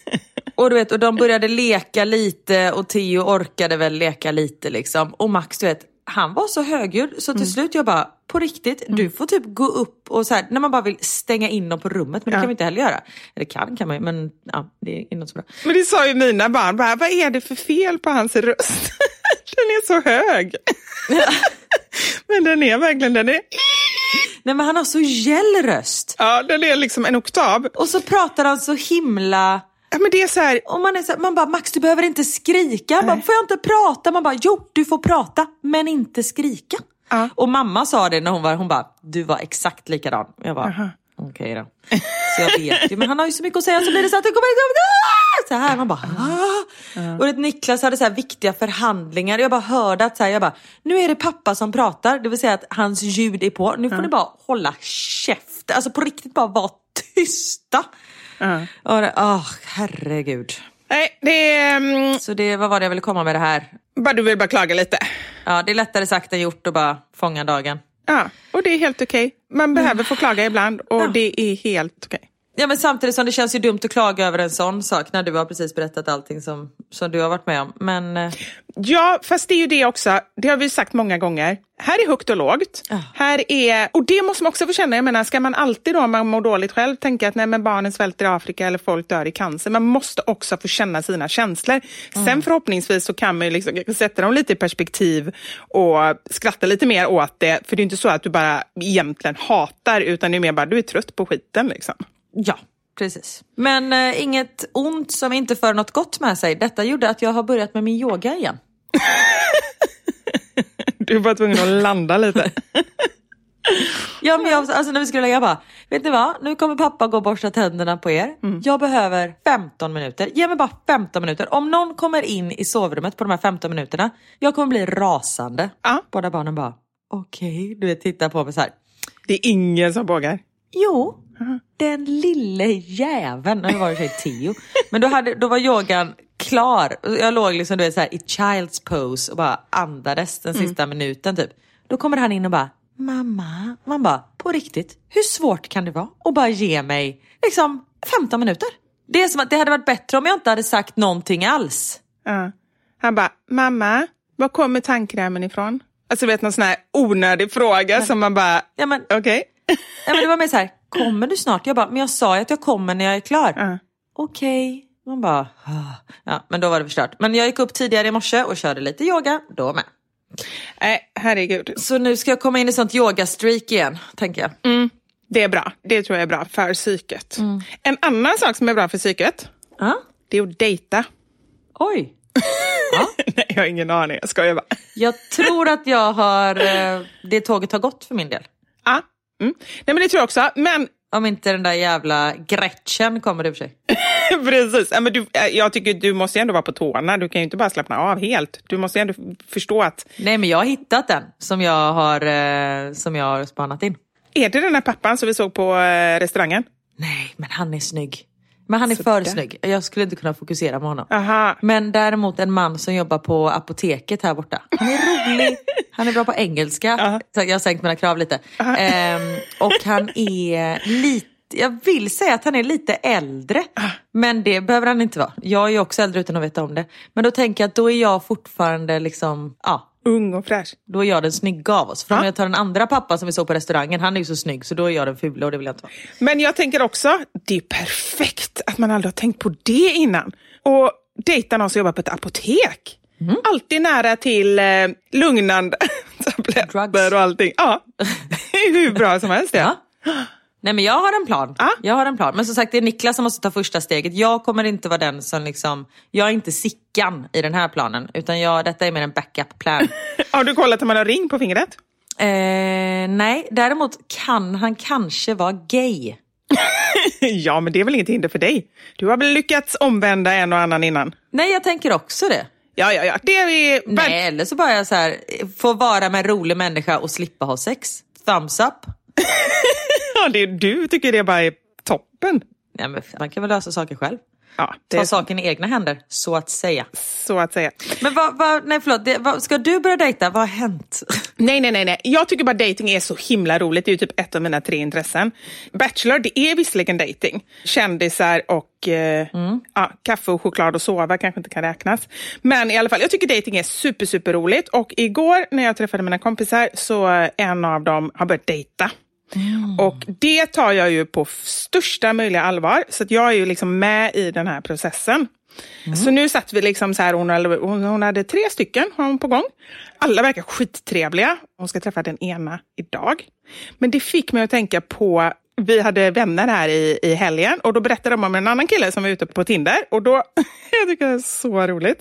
och du vet, och de började leka lite och Theo orkade väl leka lite liksom. Och Max du vet, han var så högljudd så till slut jag bara, på riktigt, du får typ gå upp och så här, när man bara vill stänga in dem på rummet, men det Ja. kan vi inte heller göra. Eller kan kan man ju, men ja, det är inte så bra. Men det sa ju mina barn, bara, vad är det för fel på hans röst? den är så hög. Men den är verkligen, den är, Nej men han har så gäll röst. ja, den är liksom en oktav. Och så pratar han så himla... Ja, men det är så här, Och man, är så här, man bara, Max du behöver inte skrika. Han bara, får jag inte prata? Man bara, jo du får prata men inte skrika. Ja. Och mamma sa det när hon var, hon bara, du var exakt likadan. Jag bara, okej då. Så jag vet ju, men han har ju så mycket att säga så blir det så att det kommer så här. Man bara, ah. Och det, Niklas hade så här viktiga förhandlingar. Jag bara hörde att så här, jag bara, nu är det pappa som pratar. Det vill säga att hans ljud är på. Nu får ni bara hålla käft. Alltså på riktigt bara vara tysta. Ja. Och det, åh, herregud. nej, det mm, Så det, vad var det jag ville komma med det här? bara, du vill bara klaga lite. Ja, det är lättare sagt än gjort att bara fånga dagen. Ja, och det är helt okej. Man behöver få klaga ibland och det är helt okej. Ja men samtidigt som det känns ju dumt att klaga över en sån sak när du har precis berättat allting som, som du har varit med om. Men eh, Ja, fast det är ju det också, det har vi sagt många gånger. Här är högt och lågt. Ja. Här är, och det måste man också få känna, jag menar, ska man alltid då, om man mår dåligt själv, tänka att nej, men barnen svälter i Afrika eller folk dör i cancer. Man måste också få känna sina känslor. Sen förhoppningsvis så kan man liksom sätta dem lite i perspektiv och skratta lite mer åt det. För det är inte så att du bara egentligen hatar, utan det är mer bara du är trött på skiten. Liksom. Ja, precis. Men eh, inget ont som inte för något gott med sig. Detta gjorde att jag har börjat med min yoga igen. Du bara tvungen att landa lite. Ja, men jag, alltså när vi skulle lägga jag bara, vet ni vad? Nu kommer pappa gå och borsta tänderna på er. Jag behöver 15 minuter. Ge mig bara 15 minuter. Om någon kommer in i sovrummet på de här 15 minuterna, jag kommer bli rasande. Ja. Båda barnen bara, okej, du vet titta på mig så här. Det är ingen som vågar. Jo, den lille jäveln, det var sig Theo. Men då, hade, då var yogan klar. Jag låg liksom du vet, så här, i child's pose och bara andades den sista minuten typ. Då kommer han in och bara, mamma, man bara, på riktigt, hur svårt kan det vara? Och bara ge mig liksom 15 minuter. Det är som att det hade varit bättre om jag inte hade sagt någonting alls. Ja. Han bara, mamma, var kommer tandkrämen ifrån? Alltså du vet någon sån här onödig fråga som man bara, Ja, okej. ja, men det var mer så här, kommer du snart? Jag bara, men jag sa ju att jag kommer när jag är klar. Ja. Okej. Man bara, "Ah." ja, men då var det förstört. Men jag gick upp tidigare i morse och körde lite yoga, då med. Nej, herregud. Så nu ska jag komma in i sånt yoga-streak igen, tänker jag. Det är bra. Det tror jag är bra för psyket. En annan sak som är bra för psyket, Ja. det är att dejta. Oj. Nej, jag har ingen aning. Jag skojar bara. Jag tror att jag har, eh, det tåget har gått för min del. Ja. Mm. Nej, men det tror jag också. Men Om inte den där jävla Gretchen kommer i och för sig. precis. Ja, men du, eh, jag tycker du måste ändå vara på tårna. Du kan ju inte bara slappna av helt. Du måste ändå förstå att Nej men jag har hittat den som jag har, eh, som jag har spanat in. är det den här pappan som vi såg på eh, restaurangen? Nej men han är snygg. Men han är Sådär. för snygg. Jag skulle inte kunna fokusera på honom. Aha. Men däremot en man som jobbar på apoteket här borta. Han är rolig, han är bra på engelska. Så jag har sänkt mina krav lite. Ehm, och han är lite, jag vill säga att han är lite äldre. Men det behöver han inte vara. Jag är också äldre utan att veta om det. Men då tänker jag att då är jag fortfarande liksom, ja. Ung och fräsch. Då är jag den snygga av oss. För om Ja. jag tar den andra pappan som vi såg på restaurangen, han är ju så snygg så då är jag den fula och det vill jag inte vara. Men jag tänker också, det är perfekt att man aldrig har tänkt på det innan. Och dejta någon som jobbar på ett apotek. Alltid nära till eh, lugnande tabletter och allting. Ja, det är hur bra som helst. Ja. Ja. Nej men jag har en plan. Ja. Jag har en plan. Men som sagt det är Niklas som måste ta första steget. Jag kommer inte vara den som liksom, jag är inte Sickan i den här planen. Utan jag, detta är mer en backup plan. Har du kollat om man har ring på fingret? eh, nej, däremot kan han kanske vara gay. ja, men det är väl inget hinder för dig. Du har väl lyckats omvända en och annan innan? Nej jag tänker också det. Ja, ja, ja. Det är vi... Nej eller så bara jag så här, få vara med en rolig människa och slippa ha sex. Thumbs up. Ja, det, du tycker det bara är toppen. Nej, men man kan väl lösa saker själv. Ja, Ta det, saken i egna händer, så att säga. så att säga. Men vad, vad, nej förlåt, det, vad, ska du börja dejta? Vad har hänt? Nej, nej, nej, nej. Jag tycker bara dating är så himla roligt. Det är ju typ ett av mina tre intressen. Bachelor, det är visserligen dating. Kändisar och eh, ja, kaffe och choklad och sova kanske inte kan räknas. Men i alla fall, jag tycker dating är super, super roligt. Och igår när jag träffade mina kompisar så eh, en av dem har börjat dejta. Och det tar jag ju på största möjliga allvar. Så att jag är ju liksom med i den här processen. Så nu satt vi liksom så här, hon hade, hon, hade tre stycken har hon på gång. Alla verkar skittrevliga. Hon ska träffa den ena idag. Men det fick mig att tänka på, vi hade vänner här i, i helgen och då berättade de om en annan kille som var ute på Tinder. Och då, jag tycker det är så roligt.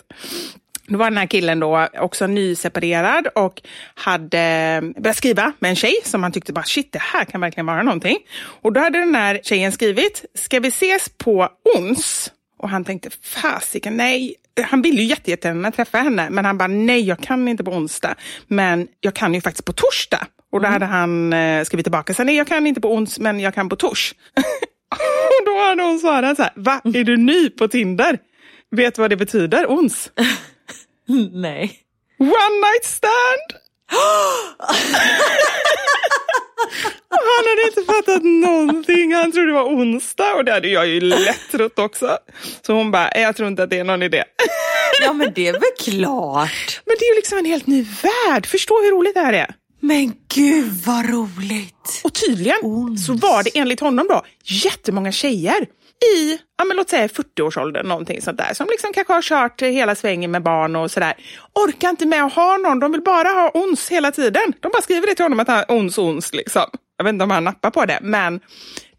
Då var den här killen då också nyseparerad och hade börjat skriva med en tjej som han tyckte bara shit, det här kan verkligen vara någonting. Och då hade den här tjejen skrivit, ska vi ses på ons? Och han tänkte, fasiken, nej. Han ville ju jätte- jättegärna träffa henne, men han bara, nej, jag kan inte på onsdag. Men jag kan ju faktiskt på torsdag. Och då hade han eh, skrivit tillbaka, så nej, jag kan inte på ons, men jag kan på tors. och då hade hon svarat så här, va, är du ny på Tinder? Vet du vad det betyder, ons? nej. One night stand! Han hade inte fattat någonting. Han trodde det var onsdag och det hade jag ju lätt trott också. Så hon bara, jag tror inte att det är någon idé. Ja men det är väl klart. Men det är ju liksom en helt ny värld. Förstå hur roligt det här är. Men gud vad roligt. Och tydligen så var det enligt honom då jättemånga tjejer i, ja men låt säga 40-årsåldern, någonting sånt där, som liksom kanske har kört hela svängen med barn och sådär. Orkar inte med att ha någon, de vill bara ha ons hela tiden. De bara skriver det till honom att han ons, ons liksom. Jag vet inte om han nappar på det, men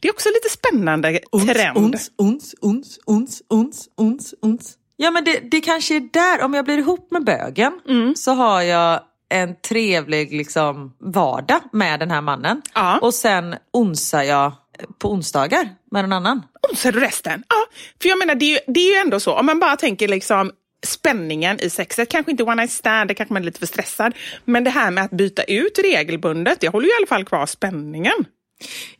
det är också lite spännande trend. Ons, ons, ons, ons, ons, ons, ons. Ja men det, det kanske är där, om jag blir ihop med bögen så har jag en trevlig liksom, vardag med den här mannen. Ja. Och sen onsar jag på onsdagar med en annan. Du resten? Ja, för jag menar det är, ju, det är ju ändå så, om man bara tänker liksom spänningen i sexet, kanske inte one night stand, det kanske man är lite för stressad, men det här med att byta ut regelbundet, det håller ju i alla fall kvar spänningen.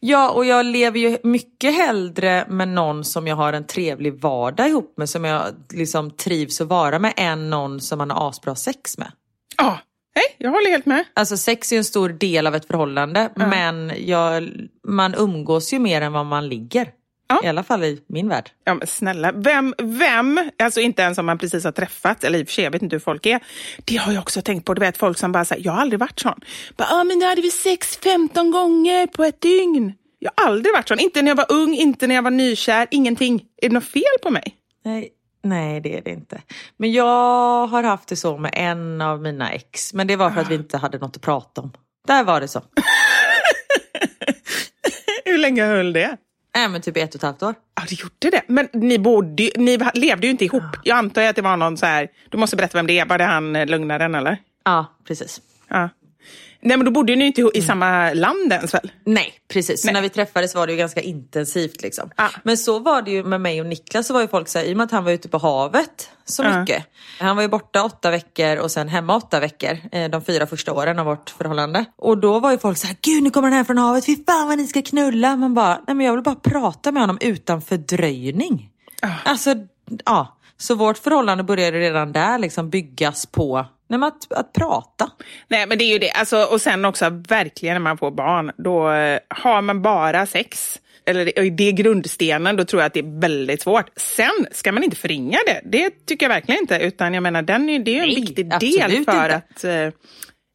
Ja, och jag lever ju mycket hellre med någon som jag har en trevlig vardag ihop med, som jag liksom trivs att vara med, än någon som man har asbra sex med. Ja, nej, jag håller helt med. Alltså sex är ju en stor del av ett förhållande, men jag, man umgås ju mer än vad man ligger. Ja. I alla fall i min värld. Ja, men snälla, vem, vem, alltså inte ens om man precis har träffat, eller i och för sig, jag vet inte hur folk är. Det har jag också tänkt på, du vet folk som bara säger, jag har aldrig varit sån. Bara, ah, men nu hade vi sex 15 gånger på ett dygn. Jag har aldrig varit sån, inte när jag var ung, inte när jag var nykär, ingenting. Är det något fel på mig? Nej, nej, det är det inte. Men jag har haft det så med en av mina ex, men det var för att vi inte hade något att prata om. Där var det så. hur länge höll det? Äh, men typ ett och ett halvt år. Ja, det gjorde det. Men ni, bodde, ni levde ju inte ihop. Jag antar att det var någon så här, du måste berätta vem det är, var det han eh, lugnaren eller? Ja, precis. Ja. Nej men då bodde ni inte i samma land ens väl? Nej, precis. Så Nej. när vi träffades var det ju ganska intensivt. Liksom. Ja. Men så var det ju med mig och Niklas. Så var ju folk så här, I och med att han var ute på havet så Ja. mycket. Han var ju borta åtta veckor och sen hemma åtta veckor. eh, De fyra första åren av vårt förhållande. Och då var ju folk så här, gud nu kommer han hem från havet. Fy fan vad ni ska knulla. Man bara, nej men jag vill bara prata med honom utan fördröjning. Alltså, ja. Så vårt förhållande började redan där liksom byggas på nej, men att, att prata. Nej men det är ju det, alltså, och sen också verkligen när man får barn, då eh, har man bara sex. Eller det- det är grundstenen, då tror jag att det är väldigt svårt. Sen ska man inte förringa det, det tycker jag verkligen inte. Utan jag menar, den är, det är en Nej, viktig del för inte. att eh,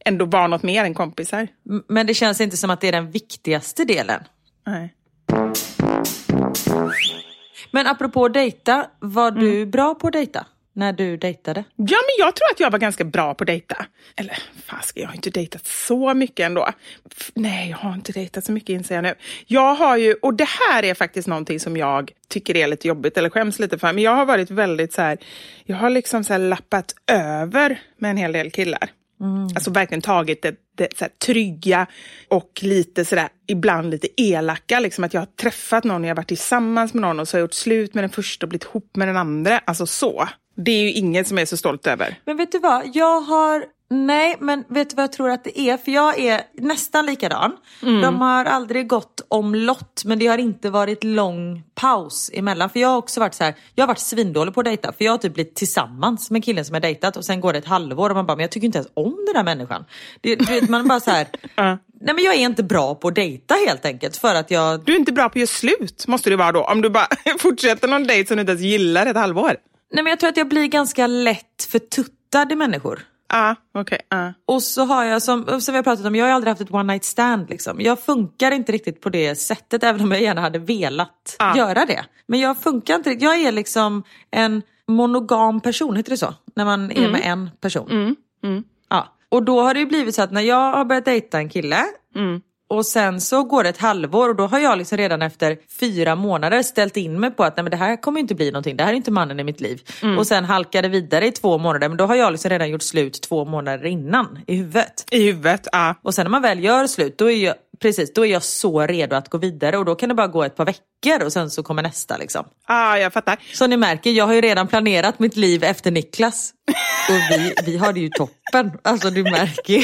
ändå vara något mer än kompisar. Men det känns inte som att det är den viktigaste delen. Nej. Men apropå dejta, var du bra på att dejta när du dejtade? Ja, men jag tror att jag var ganska bra på att dejta. Eller fasiken, jag har inte dejtat så mycket ändå. F- Nej, jag har inte dejtat så mycket inser jag nu. Jag har ju, och det här är faktiskt någonting som jag tycker är lite jobbigt eller skäms lite för. Men jag har varit väldigt så här, jag har liksom så lappat över med en hel del killar. Alltså verkligen tagit det, det så här, trygga och lite sådär, ibland lite elaka. Liksom att jag har träffat någon, jag har varit tillsammans med någon och så har jag gjort slut med den första och blivit ihop med den andra. Alltså så. Det är ju inget som jag är så stolt över. Men vet du vad, jag har... Nej, men vet du vad jag tror att det är? För jag är nästan likadan. De har aldrig gått omlott, men det har inte varit lång paus emellan. För jag har också varit så här, jag har varit svindålig på att dejta. För jag har typ blivit tillsammans med killen som jag dejtat och sen går det ett halvår och man bara, men jag tycker inte ens om den där människan. Det, du vet, man bara så här, nej men jag är inte bra på att dejta helt enkelt. För att jag, Du är inte bra på att göra slut, måste du vara då. Om du bara fortsätter någon dejt som du inte ens gillar ett halvår. nej men jag tror att jag blir ganska lätt förtuttad i människor. Ja, okej. ja. Och så har jag, som, som vi har pratat om, jag har aldrig haft ett one night stand. Liksom. Jag funkar inte riktigt på det sättet, även om jag gärna hade velat Ja. göra det. Men jag funkar inte riktigt. Jag är liksom en monogam person, heter det så? När man är med en person. Ja. Och då har det blivit så att när jag har börjat dejta en kille och sen så går det ett halvår och då har jag liksom redan efter fyra månader ställt in mig på att nej, men det här kommer inte bli någonting, det här är inte mannen i mitt liv. Och sen halkade vidare i två månader men då har jag liksom redan gjort slut två månader innan i huvudet. I huvudet, ja. Och sen när man väl gör slut då är jag, precis, då är jag så redo att gå vidare och då kan det bara gå ett par veckor och sen så kommer nästa liksom. Ja, jag fattar. Så ni märker, jag har ju redan planerat mitt liv efter Niklas. Och vi, vi har det ju toppen. Alltså du märker ju.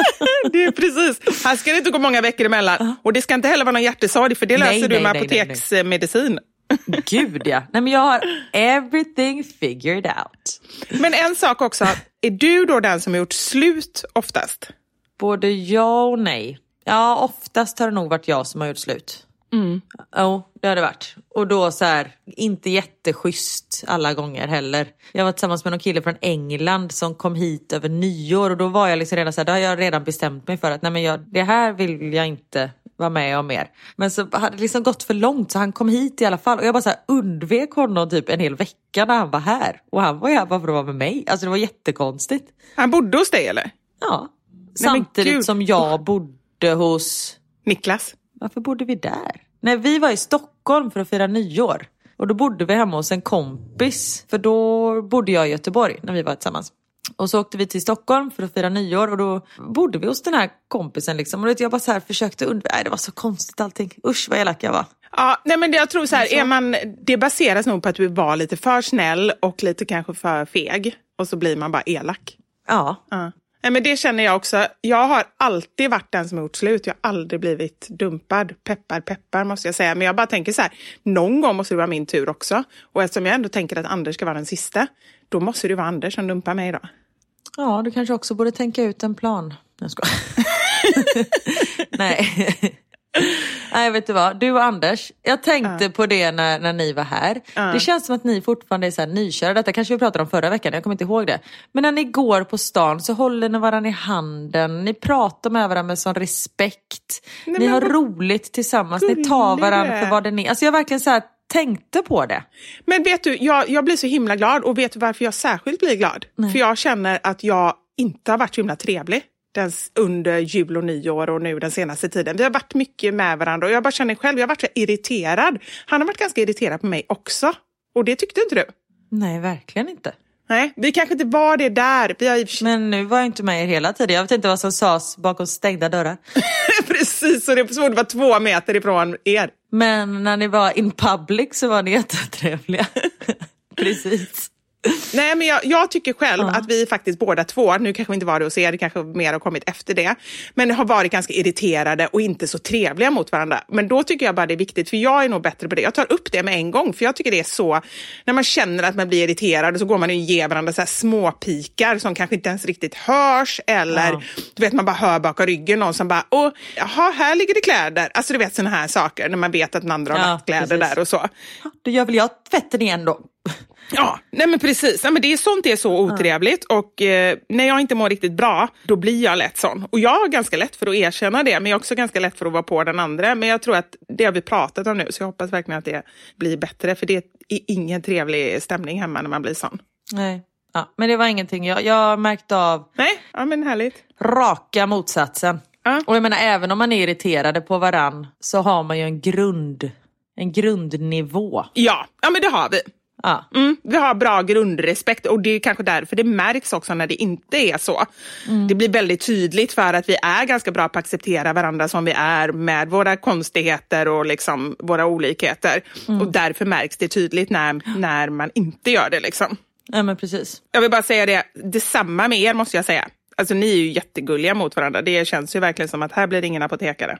Det är precis. Här ska det inte gå många veckor emellan. Och det ska inte heller vara någon hjärtesorg, för det löser Nej, du med nej, apoteksmedicin. Gud ja. Nej men jag har everything figured out. Men en sak också, är du då den som har gjort slut oftast? Både ja och nej. Ja, oftast har det nog varit jag som har gjort slut. Mm. Jo, det har det varit. Och då så här, inte jätteschysst alla gånger heller. Jag var tillsammans med någon kille från England som kom hit över nyår och då var jag liksom redan så här, då har jag redan bestämt mig för att nej men jag, det här vill jag inte vara med om mer. Men så hade det liksom gått för långt så han kom hit i alla fall och jag bara så här undvek honom typ en hel vecka när han var här. Och han var ju här bara för att vara med mig. Alltså det var jättekonstigt. Han bodde hos dig eller? Ja. Nej, Samtidigt som jag bodde hos... Niklas? Varför bodde vi där? Nej, vi var i Stockholm för att fira nyår. Och då bodde vi hemma hos en kompis. För då bodde jag i Göteborg när vi var tillsammans. Och så åkte vi till Stockholm för att fira nyår och då bodde vi hos den här kompisen liksom. Och jag bara så här försökte undvika, nej det var så konstigt allting. Usch vad elak jag var. Ja, nej men jag tror så här, är man, det baseras nog på att du var lite för snäll och lite kanske för feg. Och så blir man bara elak. Ja. Ja. Nej, men det känner jag också. Jag har alltid varit den som har gjort slut. Jag har aldrig blivit dumpad. Peppar, peppar måste jag säga. Men jag bara tänker så här, någon gång måste det vara min tur också. Och eftersom jag ändå tänker att Anders ska vara den sista, då måste det vara Anders som dumpar mig då. Ja, du kanske också borde tänka ut en plan. Jag skojar. Nej. Nej, vet du vad? Du och Anders, jag tänkte på det när, när ni var här. Det känns som att ni fortfarande är så här nykörda. Detta kanske vi pratade om förra veckan, jag kommer inte ihåg det. Men när ni går på stan så håller ni varandra i handen. Ni pratar med varandra med sån respekt. ni men har vad roligt tillsammans. Ni tar varandra för vad det är. Alltså jag verkligen så här tänkte på det. Men vet du, jag, jag blir så himla glad och vet du varför jag särskilt blir glad? För jag känner att jag inte har varit så himla trevlig den, under jul och nyår och nu den senaste tiden. Vi har varit mycket med varandra och jag bara känner själv, jag har varit så irriterad. Han har varit ganska irriterad på mig också. Och det tyckte inte du? Nej, verkligen inte. Nej, vi kanske inte var det där. Vi har Men nu var jag inte med er hela tiden. Jag vet inte vad som sades bakom stängda dörrar. Precis, och det var det var två meter ifrån er. Men när ni var in public så var ni jättetrevliga. Precis. Nej, men jag, jag tycker själv att vi faktiskt båda två, nu kanske vi inte var det hos er, det kanske mer har kommit efter det, men har varit ganska irriterade och inte så trevliga mot varandra. Men då tycker jag bara det är viktigt, för jag är nog bättre på det. Jag tar upp det med en gång, för jag tycker det är så, när man känner att man blir irriterad så går man och ger varandra så här småpikar som kanske inte ens riktigt hörs eller Ja. du vet man bara hör bakom ryggen någon som bara, åh, jaha, här ligger det kläder. Alltså du vet sådana här saker när man vet att den andra har Ja, lagt kläder precis. där och så. Då gör väl jag tvätten igen då. Ja, nej men precis. Ja, men det är sånt är så otrevligt och eh, när jag inte mår riktigt bra, då blir jag lätt sån. Och jag har ganska lätt för att erkänna det, men jag har också ganska lätt för att vara på den andra. Men jag tror att det har vi pratat om nu, så jag hoppas verkligen att det blir bättre, för det är ingen trevlig stämning hemma när man blir sån. Nej. Ja, men det var ingenting. Jag, jag märkte av Nej, ja men härligt. raka motsatsen. Ja. Och jag menar även om man är irriterade på varann så har man ju en grund, en grundnivå. Ja, ja men det har vi. Ja. Mm, vi har bra grundrespekt och det är kanske därför det märks också när det inte är så. Det blir väldigt tydligt för att vi är ganska bra på att acceptera varandra som vi är med våra konstigheter och liksom våra olikheter. Och därför märks det tydligt när, när man inte gör det. Liksom. ja, men precis. Jag vill bara säga det, detsamma med er måste jag säga. Alltså ni är ju jättegulliga mot varandra. Det känns ju verkligen som att här blir det ingen apotekare.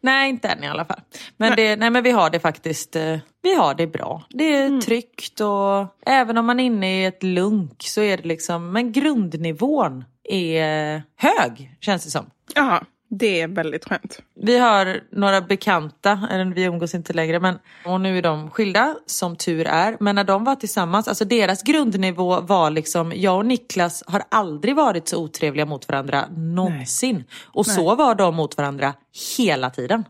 Nej, inte än i alla fall. Men, Nej. Det, nej, men vi har det faktiskt eh, vi har det bra. Det är tryggt och även om man är inne i ett lunk så är det liksom, men grundnivån är hög känns det som. Ja, det är väldigt skönt. Vi har några bekanta, eller vi umgås inte längre, men, och nu är de skilda som tur är. Men när de var tillsammans, alltså deras grundnivå var liksom, jag och Niklas har aldrig varit så otrevliga mot varandra någonsin. Och så var de mot varandra hela tiden.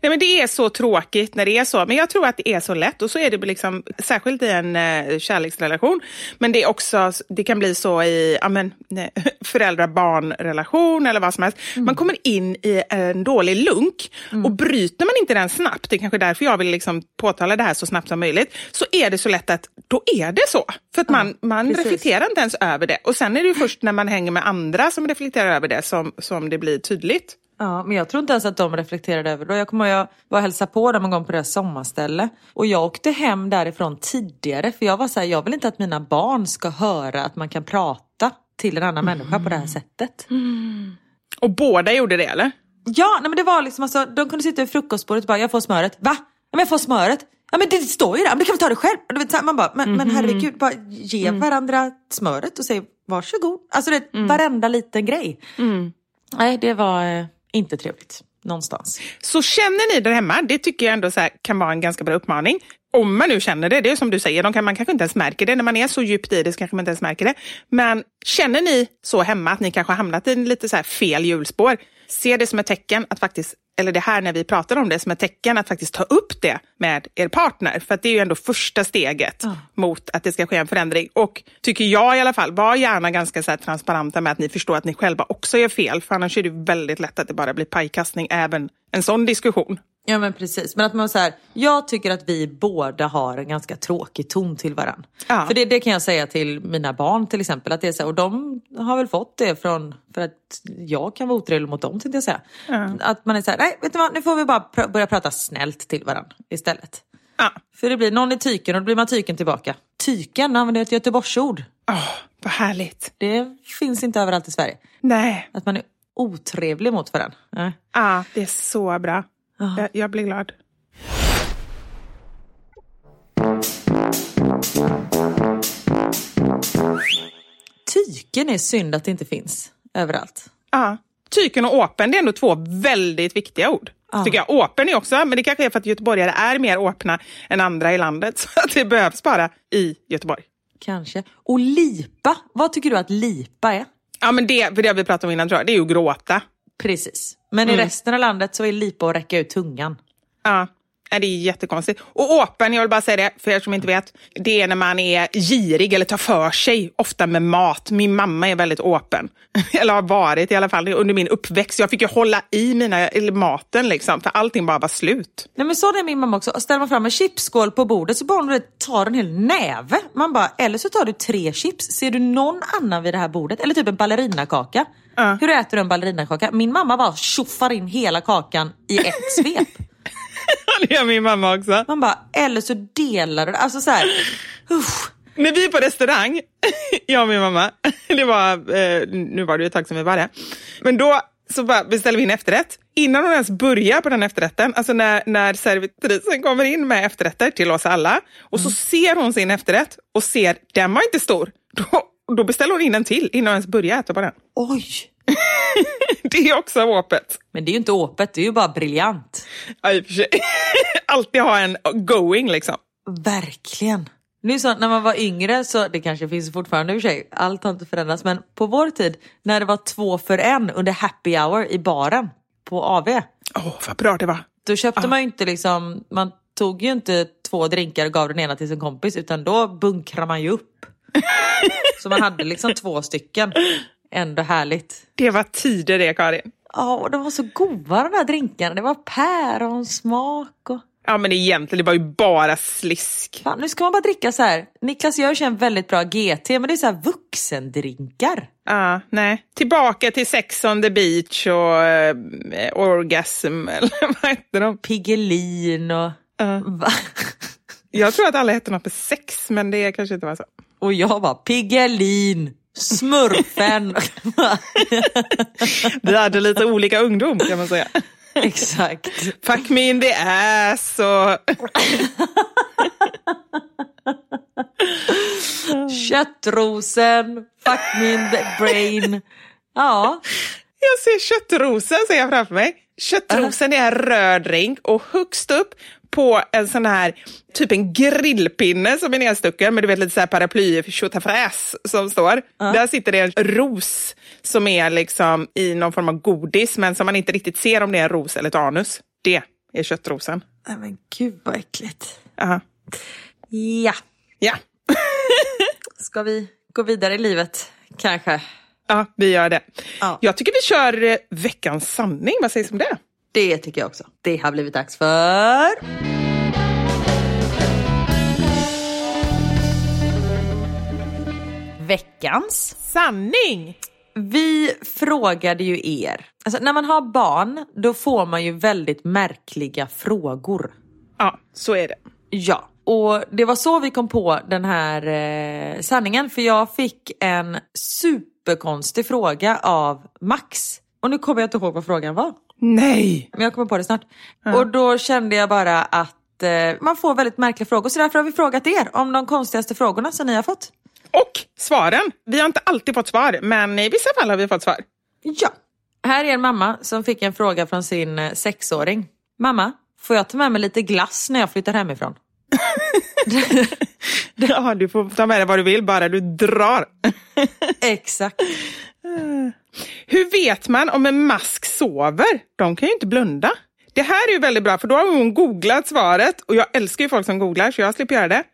Nej, men det är så tråkigt när det är så, men jag tror att det är så lätt och så är det liksom, särskilt i en eh, kärleksrelation. Men det är också, det kan bli så i ja, men, föräldrar-barn-relation eller vad som helst. Man kommer in i en dålig lunk och bryter man inte den snabbt, det är kanske därför jag vill liksom påtala det här så snabbt som möjligt, så är det så lätt att då är det så. För att man, man precis. reflekterar inte ens över det. Och sen är det ju först när man hänger med andra som reflekterar över det som, som det blir tydligt. Ja, men jag tror inte ens att de reflekterade över det. Jag kommer jag var och hälsade på dem en gång på deras sommarställe. Och jag åkte hem därifrån tidigare för jag var så här, jag vill inte att mina barn ska höra att man kan prata till en annan människa på det här sättet. Och båda gjorde det, eller? Ja, nej men det var liksom alltså, de kunde sitta vid frukostbordet och bara, jag får smöret. Va? Ja, men jag får smöret. Ja men det står ju där, men du kan väl ta det själv? Du vet, man bara, men, men herregud, bara ge varandra smöret och säg varsågod. Alltså det, varenda liten grej. Nej, det var eh, inte trevligt någonstans. Så känner ni där hemma, det tycker jag ändå här, kan vara en ganska bra uppmaning. Om man nu känner det, det är som du säger, kan, man kanske inte ens märker det. När man är så djupt i det så kanske man inte ens märker det. Men känner ni så hemma att ni kanske har hamnat i lite så fel hjulspår, se det som ett tecken att faktiskt, eller det här när vi pratar om det, som ett tecken att faktiskt ta upp det med er partner. För att det är ju ändå första steget mot att det ska ske en förändring. Och tycker jag i alla fall, var gärna ganska så transparenta med att ni förstår att ni själva också gör fel. För annars är det väldigt lätt att det bara blir pajkastning även en sån diskussion. Ja men precis, men att man så här, jag tycker att vi båda har en ganska tråkig ton till varandra. Ja. För det, det kan jag säga till mina barn till exempel, att det är så här, och de har väl fått det från, för att jag kan vara otrevlig mot dem tänkte jag säga. Att man är så här, nej vet du vad, nu får vi bara pr- börja prata snällt till varandra istället. Ja. För det blir någon i tyken och då blir man tyken tillbaka. Tyken, använder ett Göteborgsord. Åh, vad härligt. Det finns inte överallt i Sverige. Nej, Att man är otrevlig mot varandra. Nej. ah, det är så bra. Jag, jag blir glad. Tyken är synd att det inte finns överallt. Ja. Tyken och åpen, det är ändå två väldigt viktiga ord. Ja. Tycker jag. Åpen är också, men det kanske är för att göteborgare är mer öppna än andra i landet. Så att det behövs bara i Göteborg. Kanske. Och lipa, vad tycker du att lipa är? Ja, men det, för det har vi pratat om innan tror jag, det är ju att gråta. Precis. Men Mm. i resten av landet så är lipa att räcka ut tungan. Ja, nej, det är jättekonstigt. Och åpen, jag vill bara säga det för er som inte vet, det är när man är girig eller tar för sig, ofta med mat. Min mamma är väldigt öppen, eller har varit i alla fall under min uppväxt. Jag fick ju hålla i mina, eller maten liksom, för allting bara var slut. Nej men så är min mamma också. Ställer man fram en chipsskål på bordet så bara hon tar en hel näve. Man bara, eller så tar du tre chips. Ser du någon annan vid det här bordet? Eller typ en ballerinakaka. Ja. Hur äter du en ballerinakaka? Min mamma bara tjoffar in hela kakan i ett svep. det gör min mamma också. Man bara, eller så delar du det. Alltså så här, usch. När vi är på restaurang, jag och min mamma, det var, eh, nu var det ju ett tag sedan vi var det, men då så bara beställer vi in efterrätt. Innan hon ens börjar på den efterrätten, alltså när, när servitrisen kommer in med efterrätter till oss alla och så ser hon sin efterrätt och ser, den var inte stor. Då, då beställer hon in en till innan hon ens börjar äta på den. Oj. Det är också öppet. Men det är ju inte öppet, det är ju bara briljant. Ja, i och för sig. Alltid ha en going liksom. Verkligen. Nu så när man var yngre, så det kanske finns fortfarande i och för sig, allt har inte förändrats, men på vår tid när det var två för en under happy hour i baren på AV, Åh, vad bra det var. då köpte man ju inte liksom, man tog ju inte två drinkar och gav den ena till sin kompis utan då bunkrade man ju upp. så man hade liksom två stycken. Ändå härligt. Det var tider det, Karin. Ja, och de var så goda de här drinkarna. Det var päronsmak och... Ja, men egentligen, det var ju bara slisk. Fan, nu ska man bara dricka så här. Niklas gör ju en väldigt bra GT, men det är så här vuxendrinkar. Ja, nej. Tillbaka till Sex on the beach och eh, Orgasm, eller vad heter de? Piggelin och... Ja. Va? Jag tror att alla hette något med sex, men det kanske inte var så. Och jag bara Piggelin, Smurfen. Vi hade lite olika ungdom kan man säga. Exakt. Fuck me in the ass och... Köttrosen, fuck me in the brain. Ja, Jag ser köttrosen ser jag framför mig. Köttrosen är en röd drink och högst upp på en sån här, typ en grillpinne som är nedstucken med du vet lite så här paraply tjotafräs som står. Där sitter det en ros som är liksom i någon form av godis men som man inte riktigt ser om det är en ros eller ett anus. Det är köttrosen. Nej, men gud vad äckligt. Aha. Ja, Ja. ska vi gå vidare i livet kanske? ja, vi gör det. Ja. Jag tycker vi kör eh, veckans sanning. Vad sägs om det? Det tycker jag också. Det har blivit dags för... Veckans. Sanning! Vi frågade ju er. Alltså, när man har barn, då får man ju väldigt märkliga frågor. Ja, så är det. Ja, och det var så vi kom på den här eh, sanningen. För jag fick en superkonstig fråga av Max. Och nu kommer jag inte ihåg vad frågan var. Nej! Men jag kommer på det snart. Och då kände jag bara att eh, man får väldigt märkliga frågor. Så därför har vi frågat er om de konstigaste frågorna som ni har fått. Och svaren. Vi har inte alltid fått svar, men i vissa fall har vi fått svar. Ja. Här är en mamma som fick en fråga från sin eh, sexåring. Mamma, får jag ta med mig lite glass när jag flyttar hemifrån? Ja, du får ta med dig vad du vill, bara du drar. Exakt. Hur vet man om en mask sover? De kan ju inte blunda. Det här är ju väldigt bra, för då har hon googlat svaret och jag älskar ju folk som googlar, så jag slipper göra det.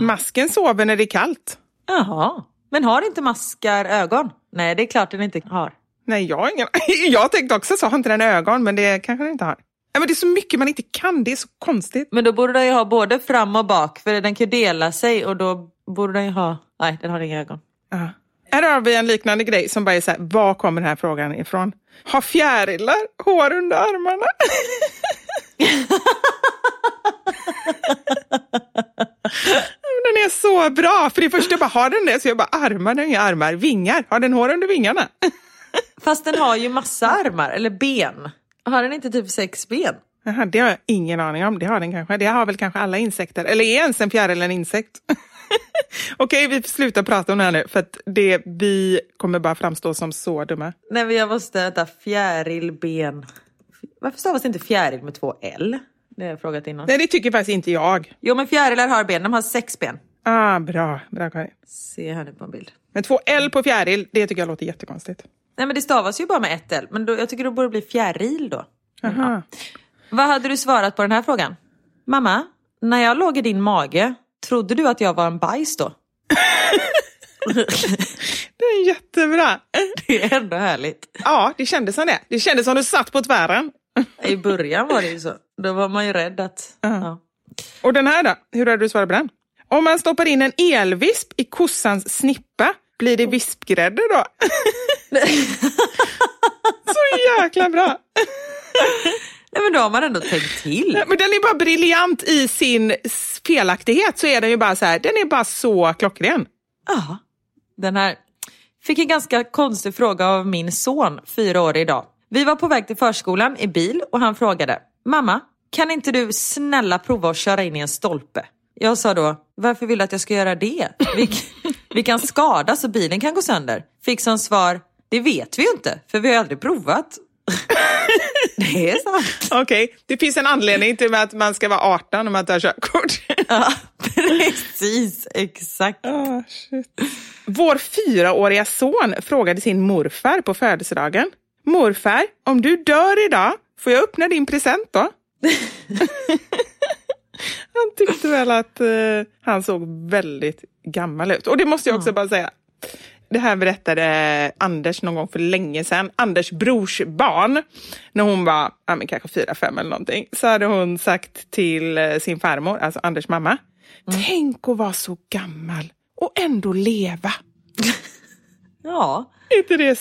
Masken sover när det är kallt. Jaha. Men har inte maskar ögon? Nej, det är klart den inte har. Nej, jag har ingen... Jag tänkte också så, har inte den ögon, men det kanske den inte har. Ja, men det är så mycket man inte kan, det är så konstigt. Men då borde den ju ha både fram och bak för den kan ju dela sig och då borde den ju ha... Nej, den har inga ögon. Ja. Här har vi en liknande grej som bara är så här, var kommer den här frågan ifrån? Har fjärilar hår under armarna? den är så bra! För det första bara, har den det? Så jag bara, armar, den har inga armar. Vingar, har den hår under vingarna? Fast den har ju massa armar, eller ben. Har den inte typ sex ben? Jaha, det har jag ingen aning om. Det har den kanske. Det har väl kanske alla insekter. Eller är ens en fjäril en insekt? Okej, vi får sluta prata om det här nu för att det, vi kommer bara framstå som så dumma. Nej, men jag måste vänta. Fjärilben. Varför stavas det inte fjäril med två L? Det har jag frågat innan. Nej, det tycker faktiskt inte jag. Jo, men fjärilar har ben. De har sex ben. Ah, bra, bra Karin. Se här nu på en bild. Men två L på fjäril, det tycker jag låter jättekonstigt. Nej, men det stavas ju bara med ett L. Men då, jag tycker det borde bli fjäril då. Aha. Vad hade du svarat på den här frågan? Mamma, när jag låg i din mage, trodde du att jag var en bajs då? Det är jättebra. Det är ändå härligt. Ja, det kändes som det. Det kändes som du satt på tvären. I början var det ju så. Då var man ju rädd att... Ja. Och den här då? Hur hade du svarat på den? Om man stoppar in en elvisp i kossans snippa, blir det vispgrädde då? så jäkla bra! Nej, men då har man ändå tänkt till. Men den är bara briljant i sin felaktighet. Så är den ju bara så här, den är bara så klockren. Ja. Den här fick en ganska konstig fråga av min son, fyra år idag. Vi var på väg till förskolan i bil och han frågade Mamma, kan inte du snälla prova att köra in i en stolpe? Jag sa då, varför vill du att jag ska göra det? Vi, vi kan skadas och bilen kan gå sönder. Fick som svar, det vet vi ju inte, för vi har aldrig provat. det är sant. Okej, det finns en anledning till att man ska vara 18 om man tar körkort. Ja, precis, exakt. Ah, shit. Vår fyraåriga son frågade sin morfar på födelsedagen. Morfar, om du dör idag, får jag öppna din present då? han tyckte väl att eh, han såg väldigt gammal ut. Och det måste jag också bara säga. Det här berättade Anders någon gång för länge sedan. Anders brors barn, när hon var ja, men kanske fyra, fem eller någonting, så hade hon sagt till eh, sin farmor, alltså Anders mamma, tänk att vara så gammal och ändå leva. Ja, Är inte det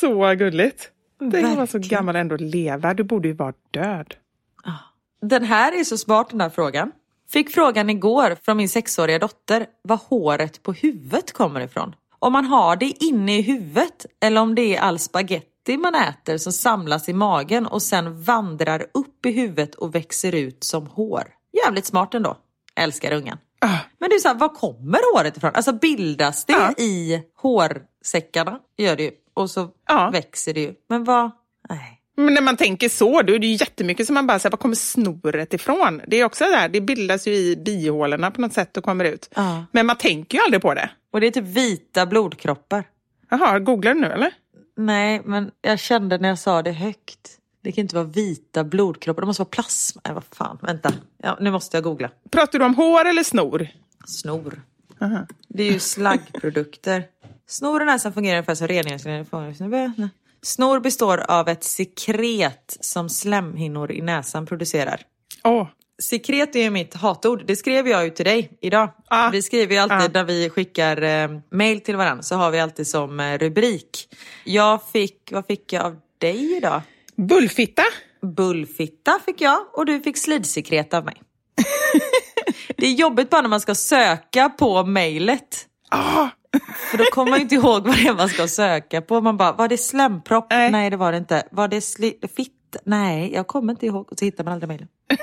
så gulligt? Tänk att vara så gammal och ändå leva. Du borde ju vara död. den här är så smart den här frågan. Fick frågan igår från min sexåriga dotter var håret på huvudet kommer ifrån. Om man har det inne i huvudet eller om det är all spaghetti man äter som samlas i magen och sen vandrar upp i huvudet och växer ut som hår. Jävligt smart ändå. Älskar ungen. Ah. Men det är så här, var kommer håret ifrån? Alltså bildas det Ja. i hårsäckarna? Gör det ju. Och så Ja. växer det ju. Men vad? Nej. Men när man tänker så, då är det ju jättemycket som man bara säger, var kommer snoret ifrån? Det är också där, det bildas ju i bihålorna på något sätt och kommer ut. Ja. Men man tänker ju aldrig på det. Och det är typ vita blodkroppar. Jaha, googlar du nu eller? Nej, men jag kände när jag sa det högt. Det kan inte vara vita blodkroppar, det måste vara plasma. Nej, vad fan, vänta. Ja, nu måste jag googla. Pratar du om hår eller snor? Snor. Aha. Det är ju slaggprodukter. Snor och näsan fungerar ungefär som reningsmedel. Snor består av ett sekret som slemhinnor i näsan producerar. Åh, Sekret är ju mitt hatord. Det skrev jag ju till dig idag. Ah. Vi skriver ju alltid Ah. när vi skickar eh, mail till varandra så har vi alltid som eh, rubrik. Jag fick, vad fick jag av dig idag? bullfitta? Bullfitta fick jag och du fick slidsekret av mig. det är jobbigt bara när man ska söka på mejlet. Ah, För då kommer man inte ihåg vad det är man ska söka på. Man bara, var det slempropp? Nej. Nej. det var det inte. Var det sli- fitt? Nej, jag kommer inte ihåg. Och så hittar man aldrig mejlen.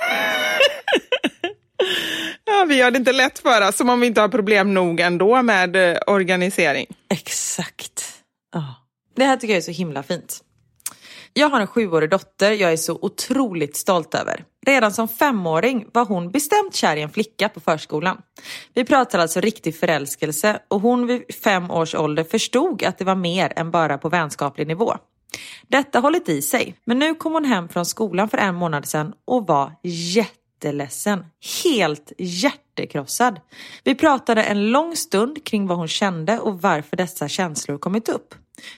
ja, vi gör det inte lätt för oss, som om vi inte har problem nog ändå med eh, organisering. Exakt. Ja. Det här tycker jag är så himla fint. Jag har en sjuårig dotter jag är så otroligt stolt över. Redan som femåring var hon bestämt kär i en flicka på förskolan. Vi pratar alltså riktig förälskelse och hon vid fem års ålder förstod att det var mer än bara på vänskaplig nivå. Detta hållit i sig, men nu kom hon hem från skolan för en månad sedan och var jätteledsen. Helt hjärtekrossad. Vi pratade en lång stund kring vad hon kände och varför dessa känslor kommit upp.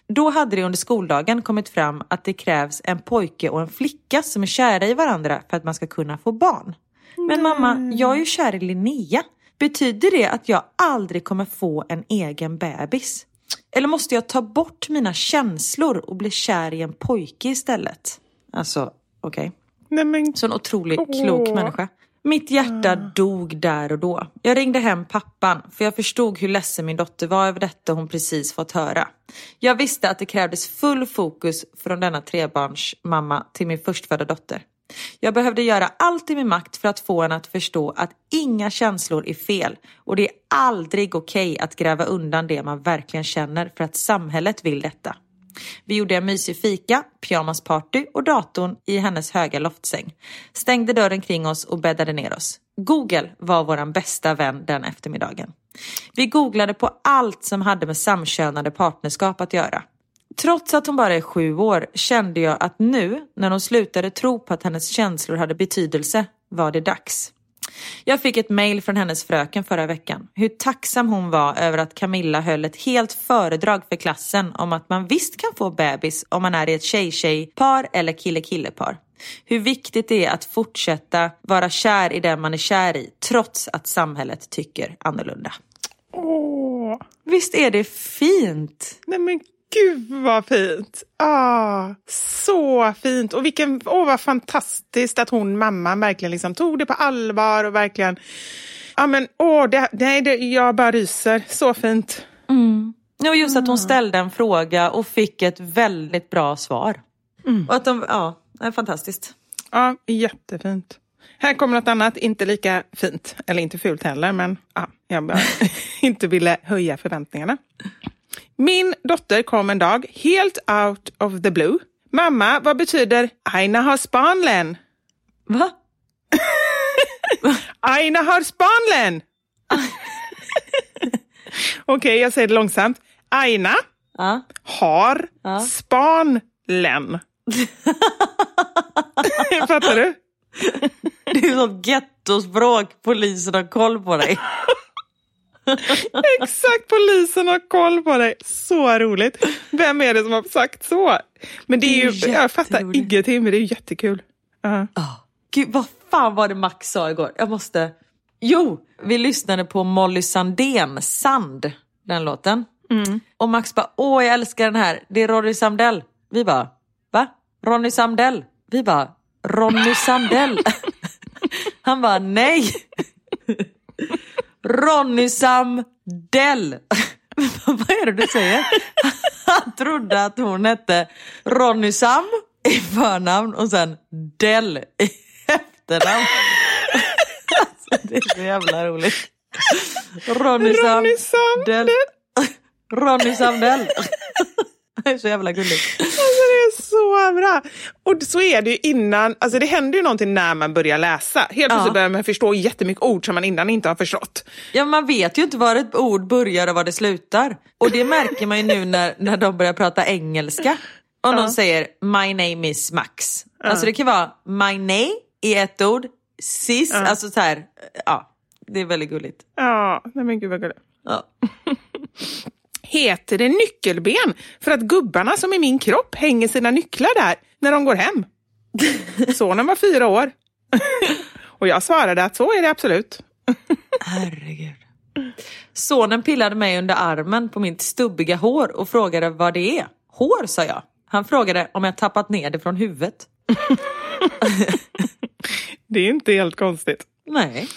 Då hade det under skoldagen kommit fram att det krävs en pojke och en flicka som är kära i varandra för att man ska kunna få barn. Men mamma, jag är ju kär i Linnea. Betyder det att jag aldrig kommer få en egen bebis? Eller måste jag ta bort mina känslor och bli kär i en pojke istället? Alltså, okej. Nej, men... Så en otroligt klok människa. Mitt hjärta dog där och då. Jag ringde hem pappan för jag förstod hur ledsen min dotter var över detta hon precis fått höra. Jag visste att det krävdes full fokus från denna trebarnsmamma till min förstfödda dotter. Jag behövde göra allt i min makt för att få henne att förstå att inga känslor är fel och det är aldrig okej att gräva undan det man verkligen känner för att samhället vill detta. Vi gjorde en mysig fika, pyjamasparty och datorn i hennes höga loftsäng. Stängde dörren kring oss och bäddade ner oss. Google var vår bästa vän den eftermiddagen. Vi googlade på allt som hade med samkönade partnerskap att göra. Trots att hon bara är sju år kände jag att nu, när hon slutade tro på att hennes känslor hade betydelse, var det dags. Jag fick ett mail från hennes fröken förra veckan. Hur tacksam hon var över att Camilla höll ett helt föredrag för klassen om att man visst kan få bebis om man är i ett tjej-tjej-par eller kille-kille-par. Hur viktigt det är att fortsätta vara kär i den man är kär i trots att samhället tycker annorlunda. Åh. Visst är det fint? Nej men gud vad fint! Ah, så fint! Och vilken, åh vad fantastiskt att hon, mamman, verkligen liksom tog det på allvar och verkligen... Ja men åh, det, nej, det, jag bara ryser. Så fint. Ja, och just att hon ställde en fråga och fick ett väldigt bra svar. Och att de, ja, det är fantastiskt. Ja, jättefint. Här kommer något annat, inte lika fint, eller inte fult heller, men ja, jag bara inte ville höja förväntningarna. Min dotter kom en dag, helt out of the blue. Mamma, vad betyder Aina har spanlen? Va? Aina har spanlen! Okej, jag säger det långsamt. Aina Ja. har Ja. spanlen. Fattar du? Det är sånt gettospråk, polisen har koll på dig. Exakt, polisen har koll på dig. Så roligt. Vem är det som har sagt så? Men det är ju, Det är jag fattar ingenting, men det är ju jättekul. Ja. Gud, vad fan var det Max sa igår? Jag måste... Jo, vi lyssnade på Molly Sandén, Sand, den låten. Och Max bara, åh jag älskar den här, det är Ronny Sandell. Vi bara, va? Ronny Sandell? Vi bara, Ronny Sandell? Han bara, nej. Ronny Samdell. Vad är det du säger? Han trodde att hon hette Ronny Sam i förnamn och sen Dell i efternamn. Alltså, det är så jävla roligt. Ronny Ronny Samdell. Ronny Samdell. Det är så jävla gulligt. Alltså det är så bra! Och så är det ju innan, alltså det händer ju någonting när man börjar läsa. Helt plötsligt Ja. börjar man förstå jättemycket ord som man innan inte har förstått. Ja, man vet ju inte var ett ord börjar och var det slutar. Och det märker man ju nu när, när de börjar prata engelska. Om någon säger My name is Max. Alltså det kan vara My name i ett ord, sis, alltså så här, ja. Det är väldigt gulligt. Ja, nej men gud vad gulligt. Ja. Heter det nyckelben för att gubbarna som i min kropp hänger sina nycklar där när de går hem? Sonen var fyra år. Och jag svarade att så är det absolut. Herregud. Sonen pillade mig under armen på mitt stubbiga hår och frågade vad det är. Hår, sa jag. Han frågade om jag tappat ner det från huvudet. Det är inte helt konstigt. Nej.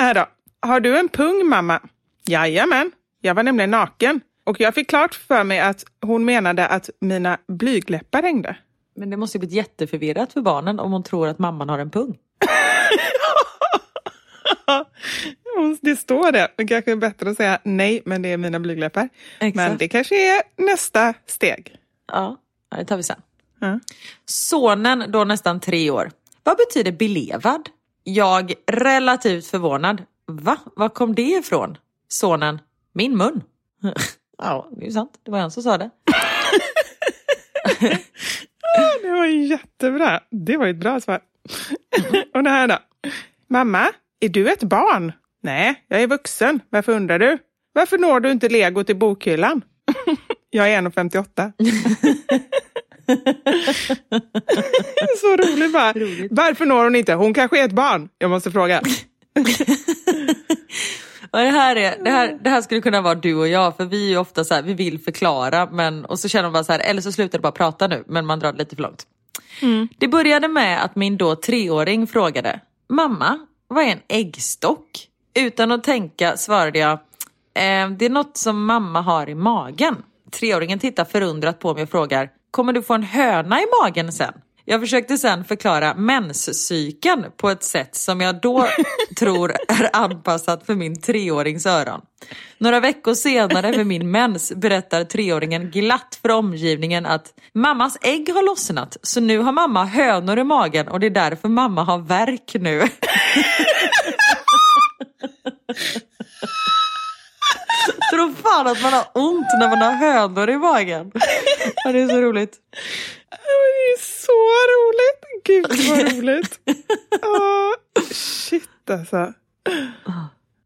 Äh då. Har du en pung mamma? Jajamän, jag var nämligen naken. Och jag fick klart för mig att hon menade att mina blygläppar hängde. Men det måste ju blivit jätteförvirrat för barnen om hon tror att mamman har en pung. Det står det. Det kanske är bättre att säga nej, men det är mina blygläppar. Exakt. Men det kanske är nästa steg. Ja, ja, det tar vi sen. Ja. Sonen, då nästan tre år. Vad betyder belevad? Jag relativt förvånad. Va? Var kom det ifrån? Sonen, min mun. ja, det är sant. Det var han som sa det. Det var jättebra. Det var ett bra svar. Och det här då? Mamma, är du ett barn? Nej, jag är vuxen. Varför undrar du? Varför når du inte lego till bokhyllan? Jag är 1,58. så roligt bara. Roligt. Varför når hon inte? Hon kanske är ett barn. Jag måste fråga. Och det, här är, det, här, det här skulle kunna vara du och jag för vi är ju ofta så här, vi vill förklara men, och så känner man bara så här, eller så slutar det bara prata nu men man drar det lite för långt. Det började med att min då treåring frågade, mamma, vad är en äggstock? Utan att tänka svarade jag, eh, det är något som mamma har i magen. Treåringen tittar förundrat på mig och frågar, kommer du få en höna i magen sen? Jag försökte sen förklara menscykeln på ett sätt som jag då tror är anpassat för min treårings öron. Några veckor senare med min mens berättar treåringen glatt för omgivningen att mammas ägg har lossnat så nu har mamma hönor i magen och det är därför mamma har värk nu. Tror fan att man har ont när man har hönor i magen. Det är så roligt. Det är så roligt. Gud vad roligt. Ah, shit alltså.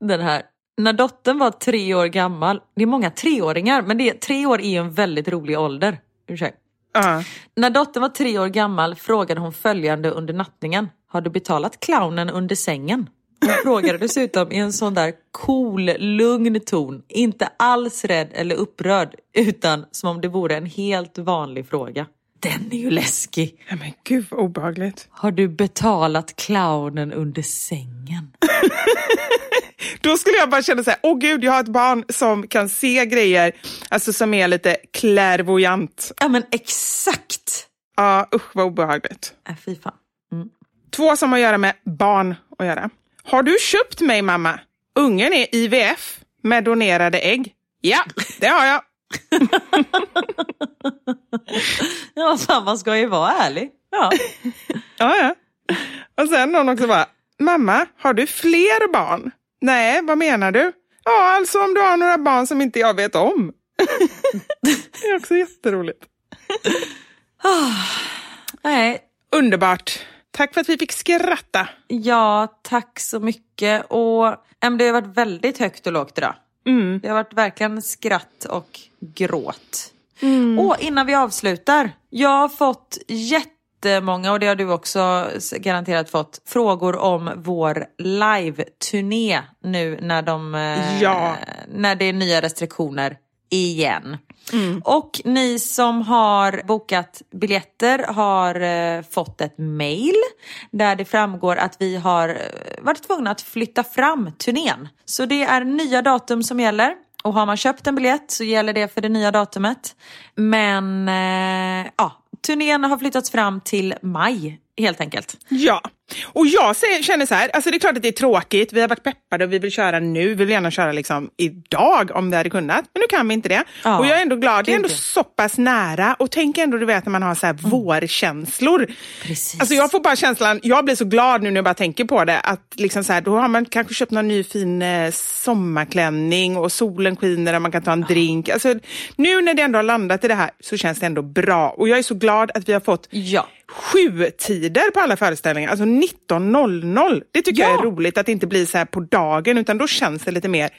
Den här. När dottern var tre år gammal, det är många treåringar, men det är, tre år är ju en väldigt rolig ålder. Ursäkta. Ah. När dottern var tre år gammal frågade hon följande under nattningen. Har du betalat clownen under sängen? Hon frågade dessutom i en sån där cool, lugn ton. Inte alls rädd eller upprörd, utan som om det vore en helt vanlig fråga. Den är ju läskig. Ja, men gud vad obehagligt. Har du betalat clownen under sängen? Då skulle jag bara känna så här, åh gud, jag har ett barn som kan se grejer, alltså som är lite clairvoyant. Ja men exakt! Ja, usch vad obehagligt. Äh, fy fan. Två som har att göra med barn att göra. Har du köpt mig mamma? Ungen är IVF med donerade ägg. Ja, det har jag. Ja, fan, man ska ju vara ärlig. Ja. Ja, ja. Och sen någon också bara, mamma, har du fler barn? Nej, vad menar du? Ja, alltså om du har några barn som inte jag vet om. det är också jätteroligt. Nej, Underbart. Tack för att vi fick skratta. ja, tack så mycket. Och det har varit väldigt högt och lågt idag. Mm. Det har varit verkligen skratt och gråt. Och innan vi avslutar. Jag har fått jättemånga, och det har du också garanterat fått, frågor om vår live-turné nu när, de, eh, Ja. när det är nya restriktioner igen. Och ni som har bokat biljetter har eh, fått ett mail där det framgår att vi har eh, varit tvungna att flytta fram turnén. Så det är nya datum som gäller. Och har man köpt en biljett så gäller det för det nya datumet. Men eh, ja, turnén har flyttats fram till maj helt enkelt. Ja, och jag känner så här, alltså det är klart att det är tråkigt, vi har varit peppade och vi vill köra nu, vi vill gärna köra liksom idag om vi hade kunnat, men nu kan vi inte det. Ja, och jag är ändå glad, det är ändå ja. så pass nära och tänk ändå du vet när man har så här vårkänslor. Precis. Alltså jag får bara känslan, jag blir så glad nu när jag bara tänker på det, att liksom så här, då har man kanske köpt någon ny fin eh, sommarklänning och solen skiner och man kan ta en drink. Alltså, nu när det ändå har landat i det här så känns det ändå bra och jag är så glad att vi har fått Ja. sju tider på alla föreställningar, alltså 19.00. Det tycker jag Ja. är roligt att det inte blir så här på dagen utan då känns det lite mer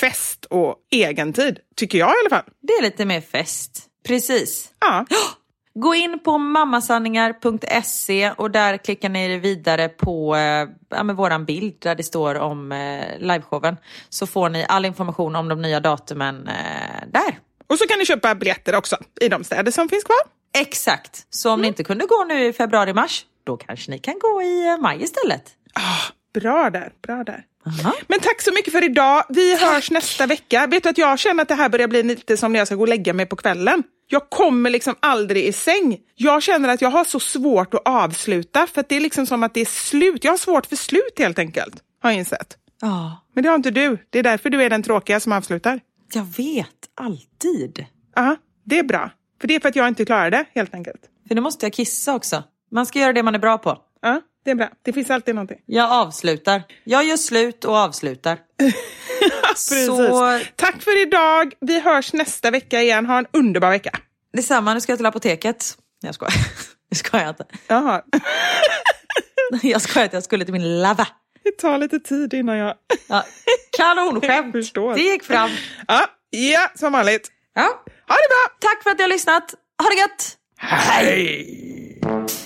fest och egentid. Tycker jag i alla fall. Det är lite mer fest. Precis. Ja. Gå in på mammasanningar.se och där klickar ni vidare på eh, ja, våran bild där det står om eh, liveshowen. Så får ni all information om de nya datumen eh, där. Och så kan ni köpa biljetter också i de städer som finns kvar. Exakt. Så om ni inte kunde gå nu i februari-mars, då kanske ni kan gå i eh, maj istället. Ah, bra där, bra där. Aha. Men tack så mycket för idag. Vi hörs nästa vecka. Vet du att jag känner att det här börjar bli lite som när jag ska gå och lägga mig på kvällen. Jag kommer liksom aldrig i säng. Jag känner att jag har så svårt att avsluta för att det är liksom som att det är slut. Jag har svårt för slut helt enkelt, har jag insett. Ja, Men det har inte du. Det är därför du är den tråkiga som avslutar. jag vet. Alltid. Ja, det är bra. För det är för att jag inte klarar det, helt enkelt. För nu måste jag kissa också. Man ska göra det man är bra på. Ja, det är bra. Det finns alltid någonting. Jag avslutar. Jag gör slut och avslutar. Precis. Så Tack för idag. Vi hörs nästa vecka igen. Ha en underbar vecka. detsamma, nu ska jag till apoteket. Jag skojar. Det ska jag inte. Jaha. Jag skojar att jag skulle till min lava. Det tar lite tid innan jag... Ja. Kanonskämt. Det gick fram. Ja, ja som vanligt. Ja. Ha det bra! Tack för att ni har lyssnat. Ha det gött! Hej!